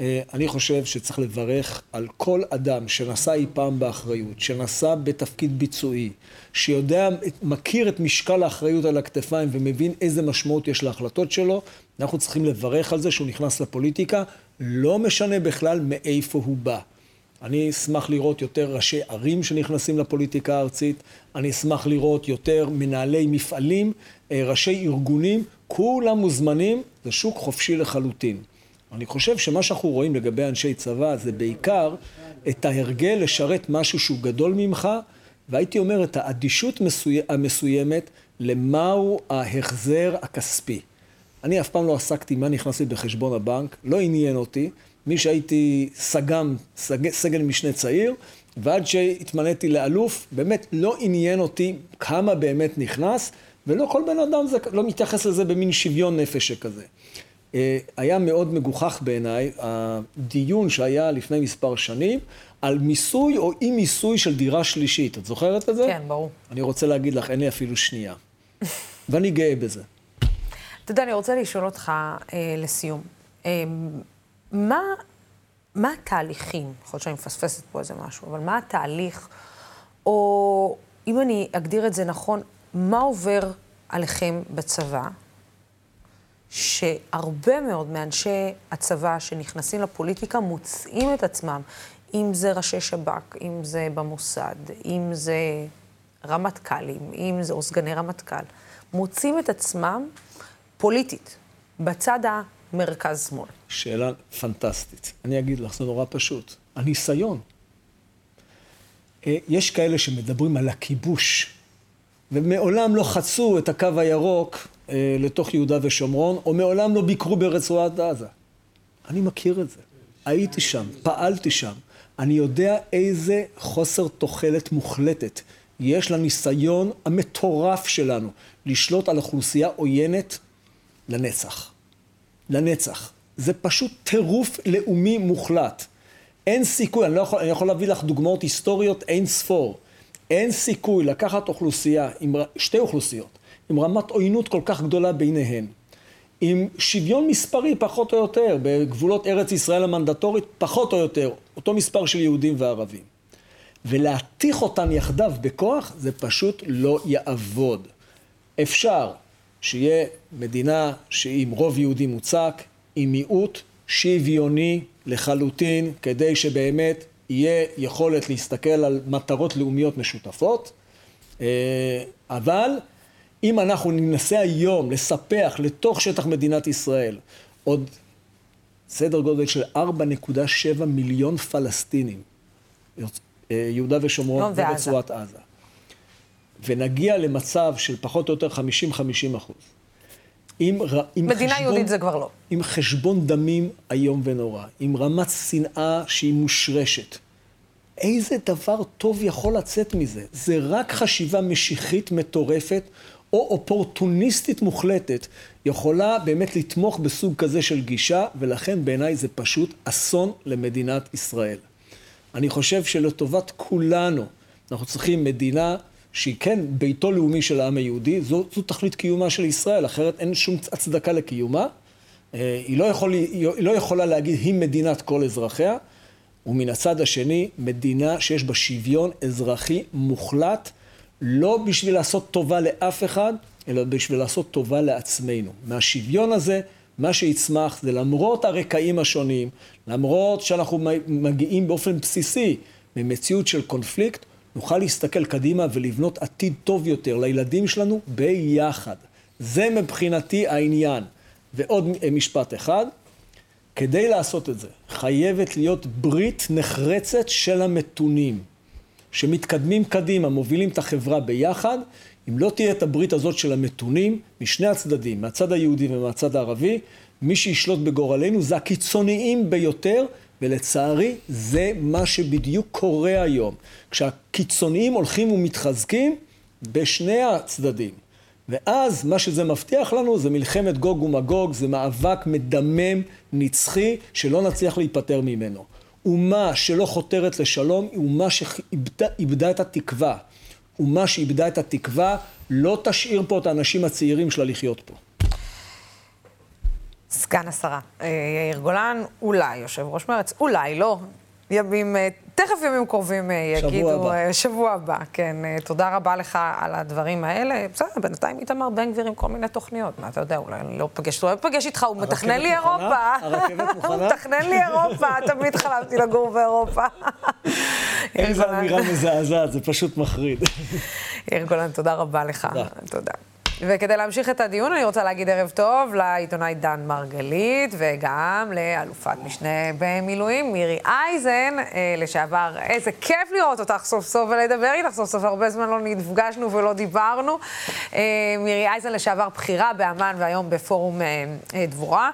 אה, אני חושב שצריך לברך על כל אדם שנשא אי פעם באחריות, שנשא בתפקיד ביצועי, שיודע, מכיר את משקל האחריות על הכתפיים ומבין איזה משמעות יש להחלטות שלו, אנחנו צריכים לברך על זה שהוא נכנס לפוליטיקה, לא משנה בכלל מאיפה הוא בא. אני אשמח לראות יותר ראשי ערים שנכנסים לפוליטיקה הארצית, אני אשמח לראות יותר מנהלי מפעלים, אה, ראשי ארגונים, כולם מוזמנים, זה שוק חופשי לחלוטין. אני חושב שמה שאנחנו רואים לגבי אנשי צבא זה בעיקר את ההרגל לשרת משהו שהוא גדול ממך, והייתי אומר את האדישות מסוי... המסוימת למהו ההחזר הכספי. אני אף פעם לא עסקתי מה נכנס לי בחשבון הבנק, לא עניין אותי. מי שהייתי סג"ם, סג... סגל משנה צעיר, ועד שהתמניתי לאלוף, באמת לא עניין אותי כמה באמת נכנס, ולא כל בן אדם זה, לא מתייחס לזה במין שוויון נפש שכזה. אה, היה מאוד מגוחך בעיניי הדיון שהיה לפני מספר שנים על מיסוי או אי מיסוי של דירה שלישית. את זוכרת את זה? כן, ברור. אני רוצה להגיד לך, אין לי אפילו שנייה. *laughs* ואני גאה בזה. אתה יודע, אני רוצה לשאול אותך אה, לסיום. אה, מה, מה התהליכים, יכול להיות שאני מפספסת פה איזה משהו, אבל מה התהליך, או אם אני אגדיר את זה נכון, מה עובר עליכם בצבא, שהרבה מאוד מאנשי הצבא שנכנסים לפוליטיקה מוצאים את עצמם אם זה ראשי שב"כ, אם זה במוסד, אם זה רמטכ"לים, אם זה או סגני רמטכ"ל, מוצאים את עצמם פוליטית, בצד המרכז-שמאל. שאלה פנטסטית. אני אגיד לך, זה נורא פשוט. הניסיון. אה, יש כאלה שמדברים על הכיבוש, ומעולם לא חצו את הקו הירוק אה, לתוך יהודה ושומרון, או מעולם לא ביקרו ברצועת עזה. אני מכיר את זה. הייתי שם, פעלתי שם. אני יודע איזה חוסר תוחלת מוחלטת יש לניסיון המטורף שלנו לשלוט על אוכלוסייה עוינת לנצח. לנצח. זה פשוט טירוף לאומי מוחלט. אין סיכוי, אני, לא יכול, אני יכול להביא לך דוגמאות היסטוריות אין ספור. אין סיכוי לקחת אוכלוסייה, עם, שתי אוכלוסיות, עם רמת עוינות כל כך גדולה ביניהן, עם שוויון מספרי פחות או יותר, בגבולות ארץ ישראל המנדטורית פחות או יותר, אותו מספר של יהודים וערבים. ולהתיך אותן יחדיו בכוח, זה פשוט לא יעבוד. אפשר שיהיה מדינה שהיא עם רוב יהודי מוצק, עם מיעוט שוויוני לחלוטין, כדי שבאמת יהיה יכולת להסתכל על מטרות לאומיות משותפות, אה, אבל אם אנחנו ננסה היום לספח לתוך שטח מדינת ישראל עוד סדר גודל של 4.7 מיליון פלסטינים, אה, יהודה ושומרון ורצועת עזה, ונגיע למצב של פחות או יותר 50-50 אחוז, עם, עם מדינה חשבון, יהודית זה כבר לא. עם חשבון דמים איום ונורא, עם רמת שנאה שהיא מושרשת. איזה דבר טוב יכול לצאת מזה? זה רק חשיבה משיחית מטורפת או אופורטוניסטית מוחלטת יכולה באמת לתמוך בסוג כזה של גישה, ולכן בעיניי זה פשוט אסון למדינת ישראל. אני חושב שלטובת כולנו, אנחנו צריכים מדינה שהיא כן ביתו לאומי של העם היהודי, זו, זו תכלית קיומה של ישראל, אחרת אין שום הצדקה לקיומה. אה, היא לא, יכול, היא לא יכולה להגיד היא מדינת כל אזרחיה, ומן הצד השני, מדינה שיש בה שוויון אזרחי מוחלט, לא בשביל לעשות טובה לאף אחד, אלא בשביל לעשות טובה לעצמנו. מהשוויון הזה, מה שיצמח זה למרות הרקעים השונים, למרות שאנחנו מגיעים באופן בסיסי ממציאות של קונפליקט, נוכל להסתכל קדימה ולבנות עתיד טוב יותר לילדים שלנו ביחד. זה מבחינתי העניין. ועוד משפט אחד, כדי לעשות את זה, חייבת להיות ברית נחרצת של המתונים, שמתקדמים קדימה, מובילים את החברה ביחד. אם לא תהיה את הברית הזאת של המתונים, משני הצדדים, מהצד היהודי ומהצד הערבי, מי שישלוט בגורלנו זה הקיצוניים ביותר, ולצערי זה מה שבדיוק קורה היום. כשהקיצוניים הולכים ומתחזקים בשני הצדדים. ואז מה שזה מבטיח לנו זה מלחמת גוג ומגוג, זה מאבק מדמם, נצחי, שלא נצליח להיפטר ממנו. אומה שלא חותרת לשלום היא אומה שאיבדה את התקווה. אומה שאיבדה את התקווה לא תשאיר פה את האנשים הצעירים שלה לחיות פה. סגן השרה אה, יאיר גולן, אולי יושב ראש מרצ, אולי לא. ימים, אה, תכף ימים קרובים אה, יגידו, שבוע הבא. שבוע הבא, כן. תודה רבה לך על הדברים האלה. בסדר, בינתיים איתמר בן גביר עם כל מיני תוכניות. מה אתה יודע, אולי אני לא פגש, לא פגש איתך, הוא מתכנן לי אירופה. הרכבת *laughs* מוכנה? הוא מתכנן לי אירופה, *laughs* תמיד חלמתי לגור באירופה. *laughs* איזו אמירה מזעזעת, זה פשוט מחריד. יאיר גולן, תודה רבה לך. תודה. וכדי להמשיך את הדיון, אני רוצה להגיד ערב טוב לעיתונאי דן מרגלית, וגם לאלופת משנה במילואים, מירי אייזן, אה, לשעבר. איזה כיף לראות אותך סוף סוף ולדבר איתך סוף סוף, הרבה זמן לא נפגשנו ולא דיברנו. אה, מירי אייזן, לשעבר בכירה באמ"ן והיום בפורום אה, דבורה.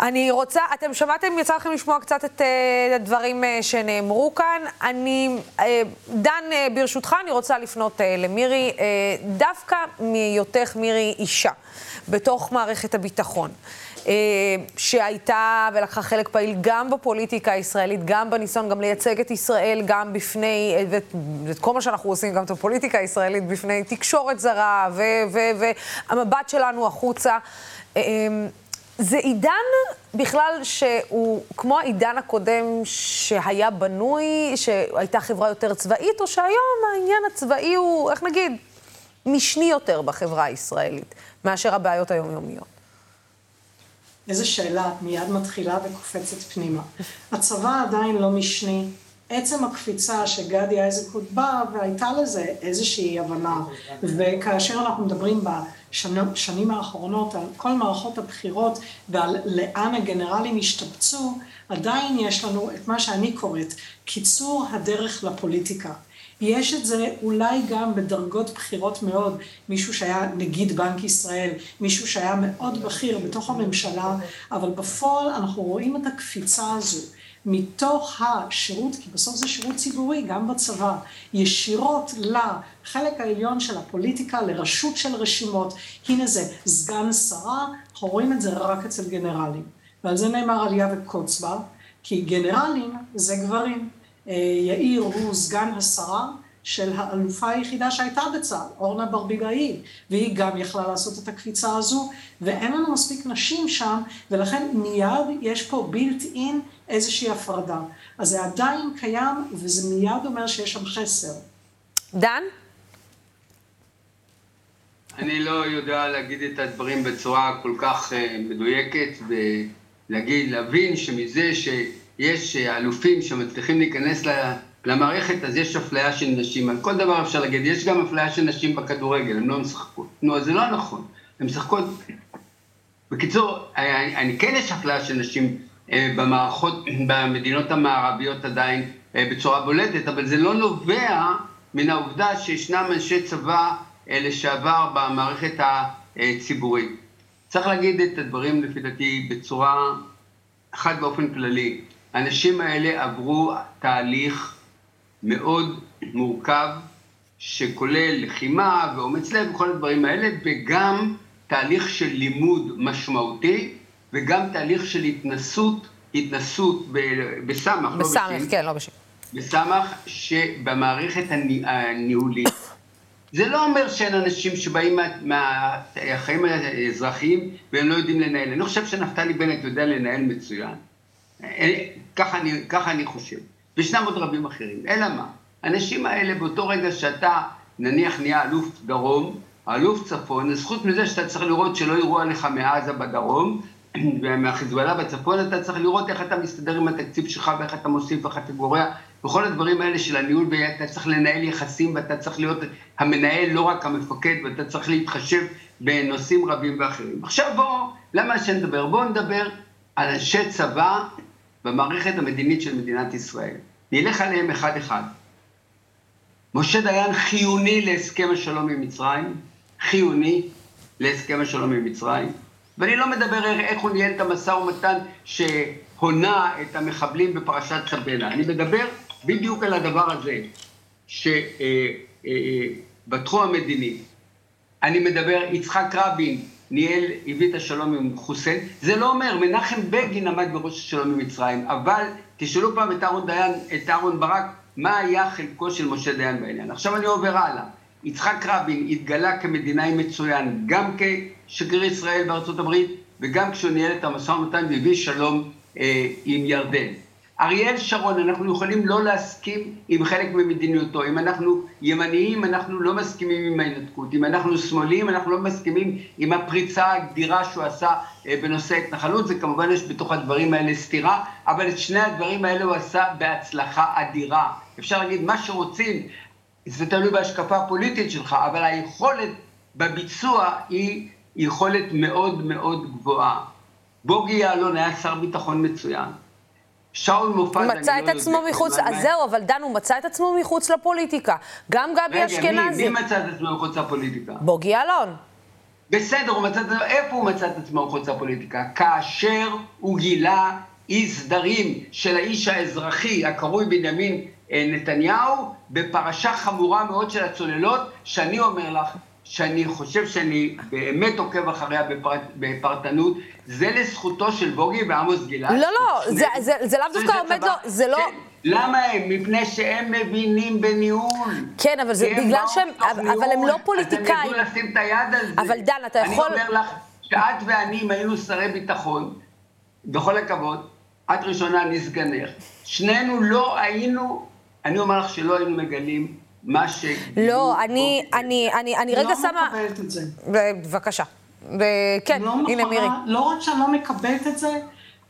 אני רוצה, אתם שמעתם, יצא לכם לשמוע קצת את uh, הדברים uh, שנאמרו כאן. אני, uh, דן, ברשותך, אני רוצה לפנות למירי, דווקא מהיותך מירי אישה, בתוך מערכת הביטחון. שהייתה ולקחה חלק פעיל גם בפוליטיקה הישראלית, גם בניסיון גם לייצג את ישראל, גם בפני, ואת, ואת כל מה שאנחנו עושים, גם את הפוליטיקה הישראלית, בפני תקשורת זרה, והמבט שלנו החוצה. זה עידן בכלל שהוא כמו העידן הקודם שהיה בנוי, שהייתה חברה יותר צבאית, או שהיום העניין הצבאי הוא, איך נגיד, משני יותר בחברה הישראלית, מאשר הבעיות היומיומיות. איזו שאלה, את מיד מתחילה וקופצת פנימה. הצבא עדיין לא משני, עצם הקפיצה שגדי איזקוט בא, והייתה לזה איזושהי הבנה, וכאשר אנחנו מדברים בשנים האחרונות על כל מערכות הבחירות ועל לאן הגנרלים השתבצו, עדיין יש לנו את מה שאני קוראת קיצור הדרך לפוליטיקה. יש את זה אולי גם בדרגות בכירות מאוד, מישהו שהיה נגיד בנק ישראל, מישהו שהיה מאוד בכיר בתוך הממשלה, אבל בפועל אנחנו רואים את הקפיצה הזו. מתוך השירות, כי בסוף זה שירות ציבורי, גם בצבא, ישירות לחלק העליון של הפוליטיקה, לרשות של רשימות. הנה זה סגן שרה, אנחנו רואים את זה רק אצל גנרלים. ועל זה נאמר עלייה וקוץ בה, כי גנרלים זה גברים. אה, יאיר הוא סגן השרה של האלופה היחידה שהייתה בצה"ל, אורנה ברביבאי, והיא גם יכלה לעשות את הקפיצה הזו, ואין לנו מספיק נשים שם, ולכן מיד יש פה בילט אין איזושהי הפרדה. אז זה עדיין קיים, וזה מיד אומר שיש שם חסר. דן? אני לא יודע להגיד את הדברים בצורה כל כך uh, מדויקת, ולהגיד, להבין שמזה שיש אלופים שמצליחים להיכנס למערכת, אז יש אפליה של נשים. על כל דבר אפשר להגיד, יש גם אפליה של נשים בכדורגל, הן לא משחקות. נו, אז זה לא נכון. הן משחקות... בקיצור, אני, אני כן יש אפליה של נשים אה, במערכות, במדינות המערביות עדיין אה, בצורה בולטת, אבל זה לא נובע מן העובדה שישנם אנשי צבא אה, לשעבר במערכת הציבורית. צריך להגיד את הדברים לפי דעתי בצורה אחת באופן כללי. האנשים האלה עברו תהליך מאוד מורכב, שכולל לחימה ואומץ לב וכל הדברים האלה, וגם תהליך של לימוד משמעותי, וגם תהליך של התנסות, התנסות בסמ"ך, לא. בסמ"ך, כן, לא בשין. בסמ"ך, שבמערכת הניהולית. זה לא אומר שאין אנשים שבאים מהחיים מה, האזרחיים והם לא יודעים לנהל. אני חושב שנפתלי בנט יודע לנהל מצוין. אה, ככה אני, ככה אני חושב. וישנם עוד רבים אחרים. אלא מה? האנשים האלה, באותו רגע שאתה, נניח, נהיה אלוף דרום, אלוף צפון, זכות מזה שאתה צריך לראות שלא יראו עליך מעזה בדרום, *clears throat* ומהחיזבאללה בצפון, אתה צריך לראות איך אתה מסתדר עם התקציב שלך, ואיך אתה מוסיף, ואיך אתה גורע, וכל הדברים האלה של הניהול, ואתה צריך לנהל יחסים, ואתה צריך להיות המנהל, לא רק המפקד, ואתה צריך להתחשב בנושאים רבים ואחרים. עכשיו בואו, למה שנדבר? בואו נדבר על אנשי צבא במערכת המדינית של מדינת ישראל. נלך עליהם אחד-אחד. משה דיין חיוני להסכם השלום עם מצרים, חיוני להסכם השלום עם מצרים, ואני לא מדבר איך הוא ניהל את המשא ומתן שהונה את המחבלים בפרשת צבנה, אני מדבר בדיוק על הדבר הזה, שבתחום אה, אה, המדיני, אני מדבר, יצחק רבין ניהל, הביא את השלום עם חוסיין, זה לא אומר, מנחם בגין עמד בראש השלום עם מצרים, אבל תשאלו פעם את אהרון דיין, את אהרון ברק, מה היה חלקו של משה דיין בעניין. עכשיו אני עובר הלאה. יצחק רבין התגלה כמדינאי מצוין, גם כשגריר ישראל בארצות הברית, וגם כשהוא ניהל את המשא ומתן והביא שלום אה, עם ירדן. אריאל שרון, אנחנו יכולים לא להסכים עם חלק ממדיניותו. אם אנחנו ימניים, אנחנו לא מסכימים עם ההתנתקות. אם אנחנו שמאליים, אנחנו לא מסכימים עם הפריצה הגדירה שהוא עשה אה, בנושא ההתנחלות. זה כמובן יש בתוך הדברים האלה סתירה, אבל את שני הדברים האלה הוא עשה בהצלחה אדירה. אפשר להגיד מה שרוצים, זה תלוי בהשקפה הפוליטית שלך, אבל היכולת בביצוע היא יכולת מאוד מאוד גבוהה. בוגי יעלון היה שר ביטחון מצוין. שאול מופז, אני לא יודע. מצא את עצמו מחוץ, אז זהו, אבל דן, הוא מצא את עצמו מחוץ לפוליטיקה. גם גבי אשכנזי. רגע, מי מצא את עצמו מחוץ לפוליטיקה? בוגי יעלון. בסדר, הוא מצא את עצמו, איפה הוא מצא את עצמו מחוץ לפוליטיקה? כאשר הוא גילה אי סדרים של האיש האזרחי הקרוי בנימין אה, נתניהו בפרשה חמורה מאוד של הצוללות, שאני אומר לך שאני חושב שאני באמת עוקב אחריה בפרט, בפרטנות, זה לזכותו של בוגי ועמוס גלעד. לא, לא, זה, זה, זה לאו דווקא עומד לו, זה לא... כן. למה הם? מפני שהם מבינים בניהול. כן, אבל זה בגלל שהם, אבל הם לא פוליטיקאים. אז הם ידעו לשים את היד על זה. אבל דן, אתה יכול... אני אומר לך, שאת ואני, אם היינו שרי ביטחון, בכל הכבוד, את ראשונה, אני סגנך, שנינו לא היינו, אני אומר לך שלא היינו מגלים מה ש... לא, אני, אני, אני, אני רגע שמה... אני לא מקבלת את זה. בבקשה. כן, לא הנה מירי. לא רק שאני לא מקבלת את זה,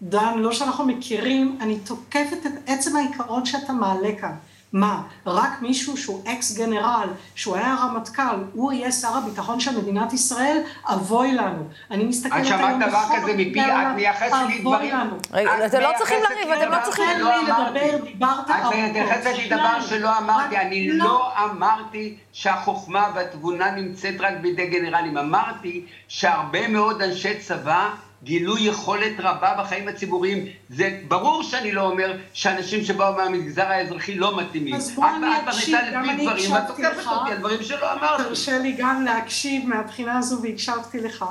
דן, לא שאנחנו מכירים, אני תוקפת את עצם העיקרון שאתה מעלה כאן. מה, רק מישהו שהוא אקס גנרל, שהוא היה רמטכ"ל, הוא יהיה שר הביטחון של מדינת ישראל? אבוי לנו. אני מסתכלת היום... את שמעת דבר כזה מפי, את מייחסת לי דברים... רגע, אתם לא צריכים לריב, אתם לא צריכים... תן לי לדבר, דיברת ארוכות. את מייחסת לי דבר שלא אמרתי, אני לא אמרתי שהחוכמה והתבונה נמצאת רק בידי גנרלים. אמרתי שהרבה מאוד אנשי צבא גילו יכולת רבה בחיים הציבוריים. זה ברור שאני לא אומר שאנשים שבאו מהמגזר האזרחי לא מתאימים. אז בוא אני אקשיב, גם אני הקשבתי לך. ואת תוקפת אותי על דברים שלא אמרתי. תרשה לי גם להקשיב מהבחינה הזו והקשבתי לך.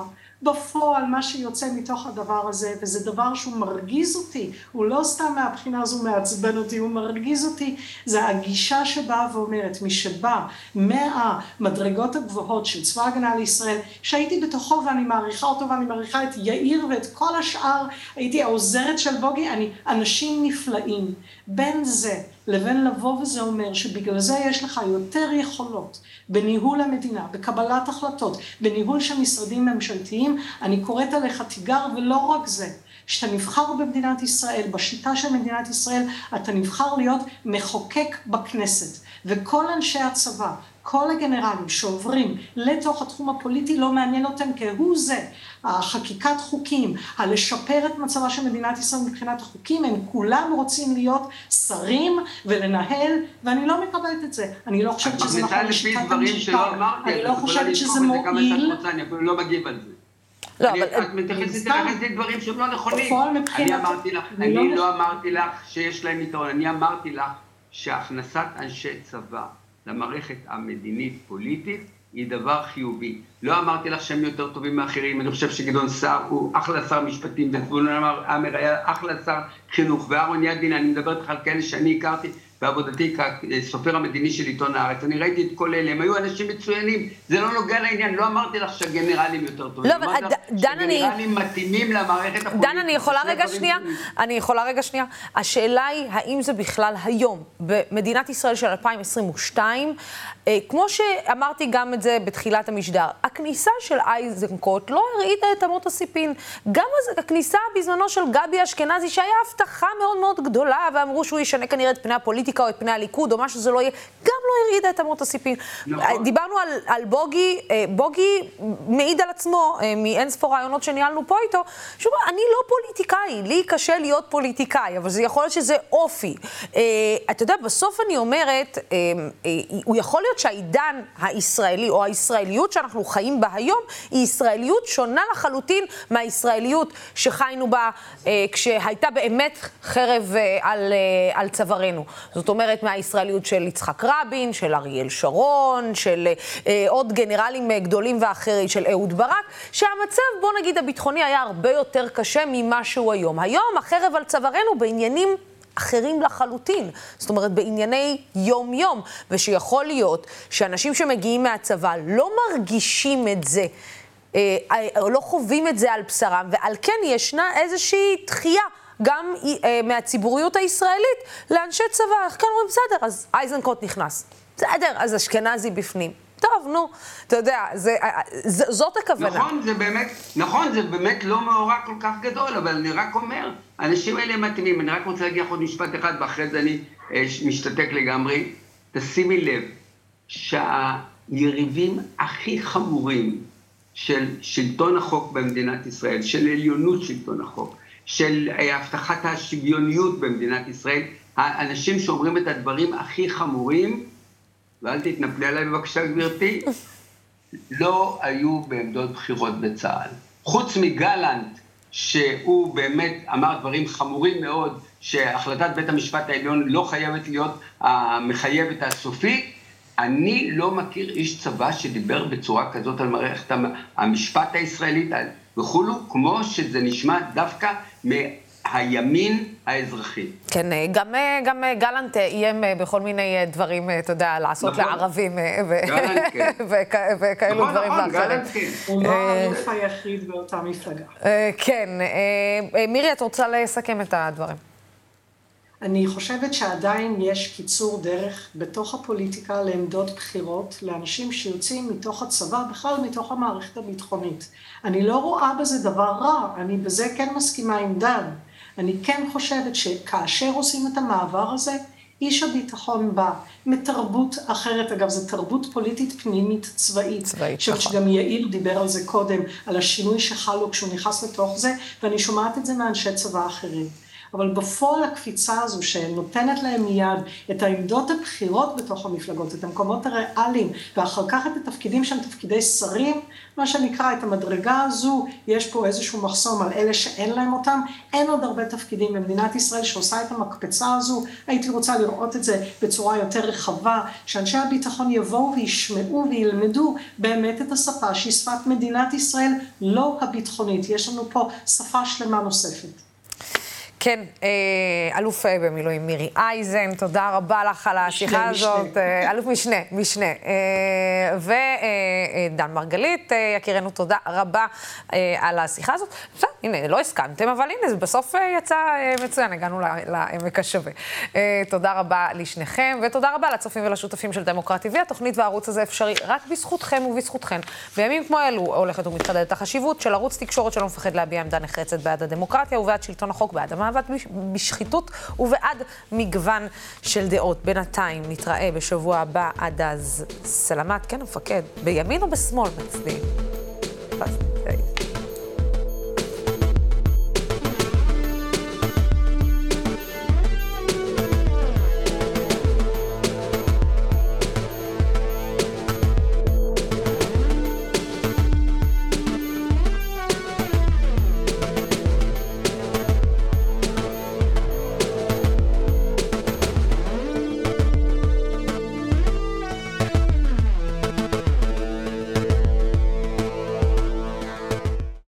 בפועל מה שיוצא מתוך הדבר הזה, וזה דבר שהוא מרגיז אותי, הוא לא סתם מהבחינה הזו מעצבן אותי, הוא מרגיז אותי, זה הגישה שבאה ואומרת, מי שבא מהמדרגות הגבוהות של צבא ההגנה לישראל, שהייתי בתוכו ואני מעריכה אותו ואני מעריכה את יאיר ואת כל השאר, הייתי העוזרת של בוגי, אני, אנשים נפלאים. בין זה לבין לבוא וזה אומר שבגלל זה יש לך יותר יכולות בניהול המדינה, בקבלת החלטות, בניהול של משרדים ממשלתיים, אני קוראת עליך תיגר ולא רק זה. כשאתה נבחר במדינת ישראל, בשיטה של מדינת ישראל, אתה נבחר להיות מחוקק בכנסת. וכל אנשי הצבא, כל הגנרלים שעוברים לתוך התחום הפוליטי לא מעניין אותם כהוא זה. החקיקת חוקים, הלשפר את מצבה של מדינת ישראל מבחינת החוקים, הם כולם רוצים להיות שרים ולנהל, ואני לא מקבלת את זה. אני לא חושבת שזה נכון לשיטת המשטר. אני לא חושבת שזה מועיל. אני אפילו לא מגיב על זה. לא, אני, אבל... את מתייחסת לדברים שהם לא נכונים. אני אמרתי לך, אני אני לא- לא אמרתי לך שיש להם יתרון, אני אמרתי לך שהכנסת אנשי צבא למערכת המדינית-פוליטית היא דבר חיובי. לא אמרתי לך שהם יותר טובים מאחרים, אני חושב שגדעון סער הוא אחלה שר משפטים, וזבולון עמר היה אחלה שר חינוך, ואהרון ידלין, אני מדבר איתך על כאלה שאני הכרתי בעבודתי כסופר המדיני של עיתון הארץ. אני ראיתי את כל אלה, הם היו אנשים מצוינים, זה לא נוגע לעניין, לא אמרתי לך שהגנרלים יותר טובים. לא, אבל אמרתי לך דן, אני- שגנרלים מתאימים למערכת הפוליטית. דן, אני יכולה רגע שנייה? אני יכולה רגע שנייה? השאלה היא, האם זה בכלל היום, במדינת ישראל של 2022, אה, כמו שאמרתי גם את זה בתחילת המשדר, הכניסה של אייזנקוט לא הרעידה את אמות הסיפין. גם הכניסה בזמנו של גבי אשכנזי, שהיה הבטחה מאוד מאוד גדולה, ואמרו שהוא ישנה כנראה את פני הפוליטיקה או את פני הליכוד או מה שזה לא יהיה, גם לא הרעידה את אמות הסיפין. נכון. דיברנו על, על בוגי, אה, בוגי מעיד על עצמו אה, מאין ספור רעיונות שניהלנו פה איתו, אומר, אני לא פוליטיקאי, לי קשה להיות פוליטיקאי, אבל זה יכול להיות שזה אופי. אה, אתה יודע, בסוף אני אומרת, הוא יכול להיות שהעידן הישראלי, או הישראליות שאנחנו חיים בה היום, היא ישראליות שונה לחלוטין מהישראליות שחיינו בה כשהייתה באמת חרב על, על צווארנו. זאת אומרת, מהישראליות של יצחק רבין, של אריאל שרון, של אה, עוד גנרלים אה, גדולים ואחרים, של אהוד ברק, שהמצב, בוא נגיד, הביטחוני היה הרבה יותר קשה ממה שהוא היום. היום החרב על צווארנו בעניינים אחרים לחלוטין, זאת אומרת בענייני יום-יום, ושיכול להיות שאנשים שמגיעים מהצבא לא מרגישים את זה, אה, אה, לא חווים את זה על בשרם, ועל כן ישנה איזושהי דחייה. גם אה, מהציבוריות הישראלית לאנשי צבא, איך כן אומרים, בסדר, אז אייזנקוט נכנס. בסדר, אז אשכנזי בפנים. טוב, נו, אתה יודע, זה, אה, ז, זאת הכוונה. נכון, זה באמת, נכון, זה באמת לא מאורע כל כך גדול, אבל אני רק אומר, האנשים האלה מתאימים. אני רק רוצה להגיד עוד משפט אחד, ואחרי זה אני אה, משתתק לגמרי. תשימי לב שהיריבים הכי חמורים של שלטון החוק במדינת ישראל, של עליונות שלטון החוק, של אה, הבטחת השוויוניות במדינת ישראל, האנשים שאומרים את הדברים הכי חמורים, ואל תתנפלי עליי בבקשה גברתי, *laughs* לא היו בעמדות בחירות בצה"ל. חוץ מגלנט, שהוא באמת אמר דברים חמורים מאוד, שהחלטת בית המשפט העליון לא חייבת להיות המחייבת הסופית, אני לא מכיר איש צבא שדיבר בצורה כזאת על מערכת המשפט הישראלית וכולו, כמו שזה נשמע דווקא מהימין האזרחי. כן, גם, גם גלנט איים בכל מיני דברים, אתה יודע, לעשות נכון. לערבים כן. *laughs* וכ- וכאלו נכון, דברים נכון, ואחרים. גלנט כן. הוא לא האלוף היחיד באותה מפלגה. אה, כן, אה, אה, מירי, את רוצה לסכם את הדברים? אני חושבת שעדיין יש קיצור דרך בתוך הפוליטיקה לעמדות בחירות לאנשים שיוצאים מתוך הצבא, בכלל מתוך המערכת הביטחונית. אני לא רואה בזה דבר רע, אני בזה כן מסכימה עם דן. אני כן חושבת שכאשר עושים את המעבר הזה, איש הביטחון בא מתרבות אחרת, אגב, זו תרבות פוליטית פנימית צבאית. צבאית, נכון. שגם יאיר דיבר על זה קודם, על השינוי שחל לו כשהוא נכנס לתוך זה, ואני שומעת את זה מאנשי צבא אחרים. אבל בפועל הקפיצה הזו שנותנת להם מיד את העמדות הבכירות בתוך המפלגות, את המקומות הריאליים, ואחר כך את התפקידים שהם תפקידי שרים, מה שנקרא, את המדרגה הזו, יש פה איזשהו מחסום על אלה שאין להם אותם, אין עוד הרבה תפקידים במדינת ישראל שעושה את המקפצה הזו, הייתי רוצה לראות את זה בצורה יותר רחבה, שאנשי הביטחון יבואו וישמעו וילמדו באמת את השפה שהיא שפת מדינת ישראל, לא הביטחונית, יש לנו פה שפה שלמה נוספת. כן, אה, אלוף אה, במילואים מירי אייזן, תודה רבה לך על השיחה הזאת. משנה. אה, אלוף משנה, משנה. ודן מרגלית, יקירנו, תודה רבה על השיחה הזאת. בסדר, הנה, לא הסכמתם, אבל הנה, זה בסוף יצא מצוין, הגענו לעמק השווה. תודה רבה לשניכם, ותודה רבה לצופים ולשותפים של דמוקרט TV. התוכנית והערוץ הזה אפשרי רק בזכותכם ובזכותכן. בימים כמו אלו הולכת ומתחדדת החשיבות של ערוץ תקשורת שלא מפחד להביע עמדה נחרצת בעד הדמוקרטיה ובעד שלטון החוק, בעד המאבק. המאבק בשחיתות ובעד מגוון של דעות. בינתיים נתראה בשבוע הבא, עד אז סלמת, כן המפקד, בימין או בשמאל מצדיעים?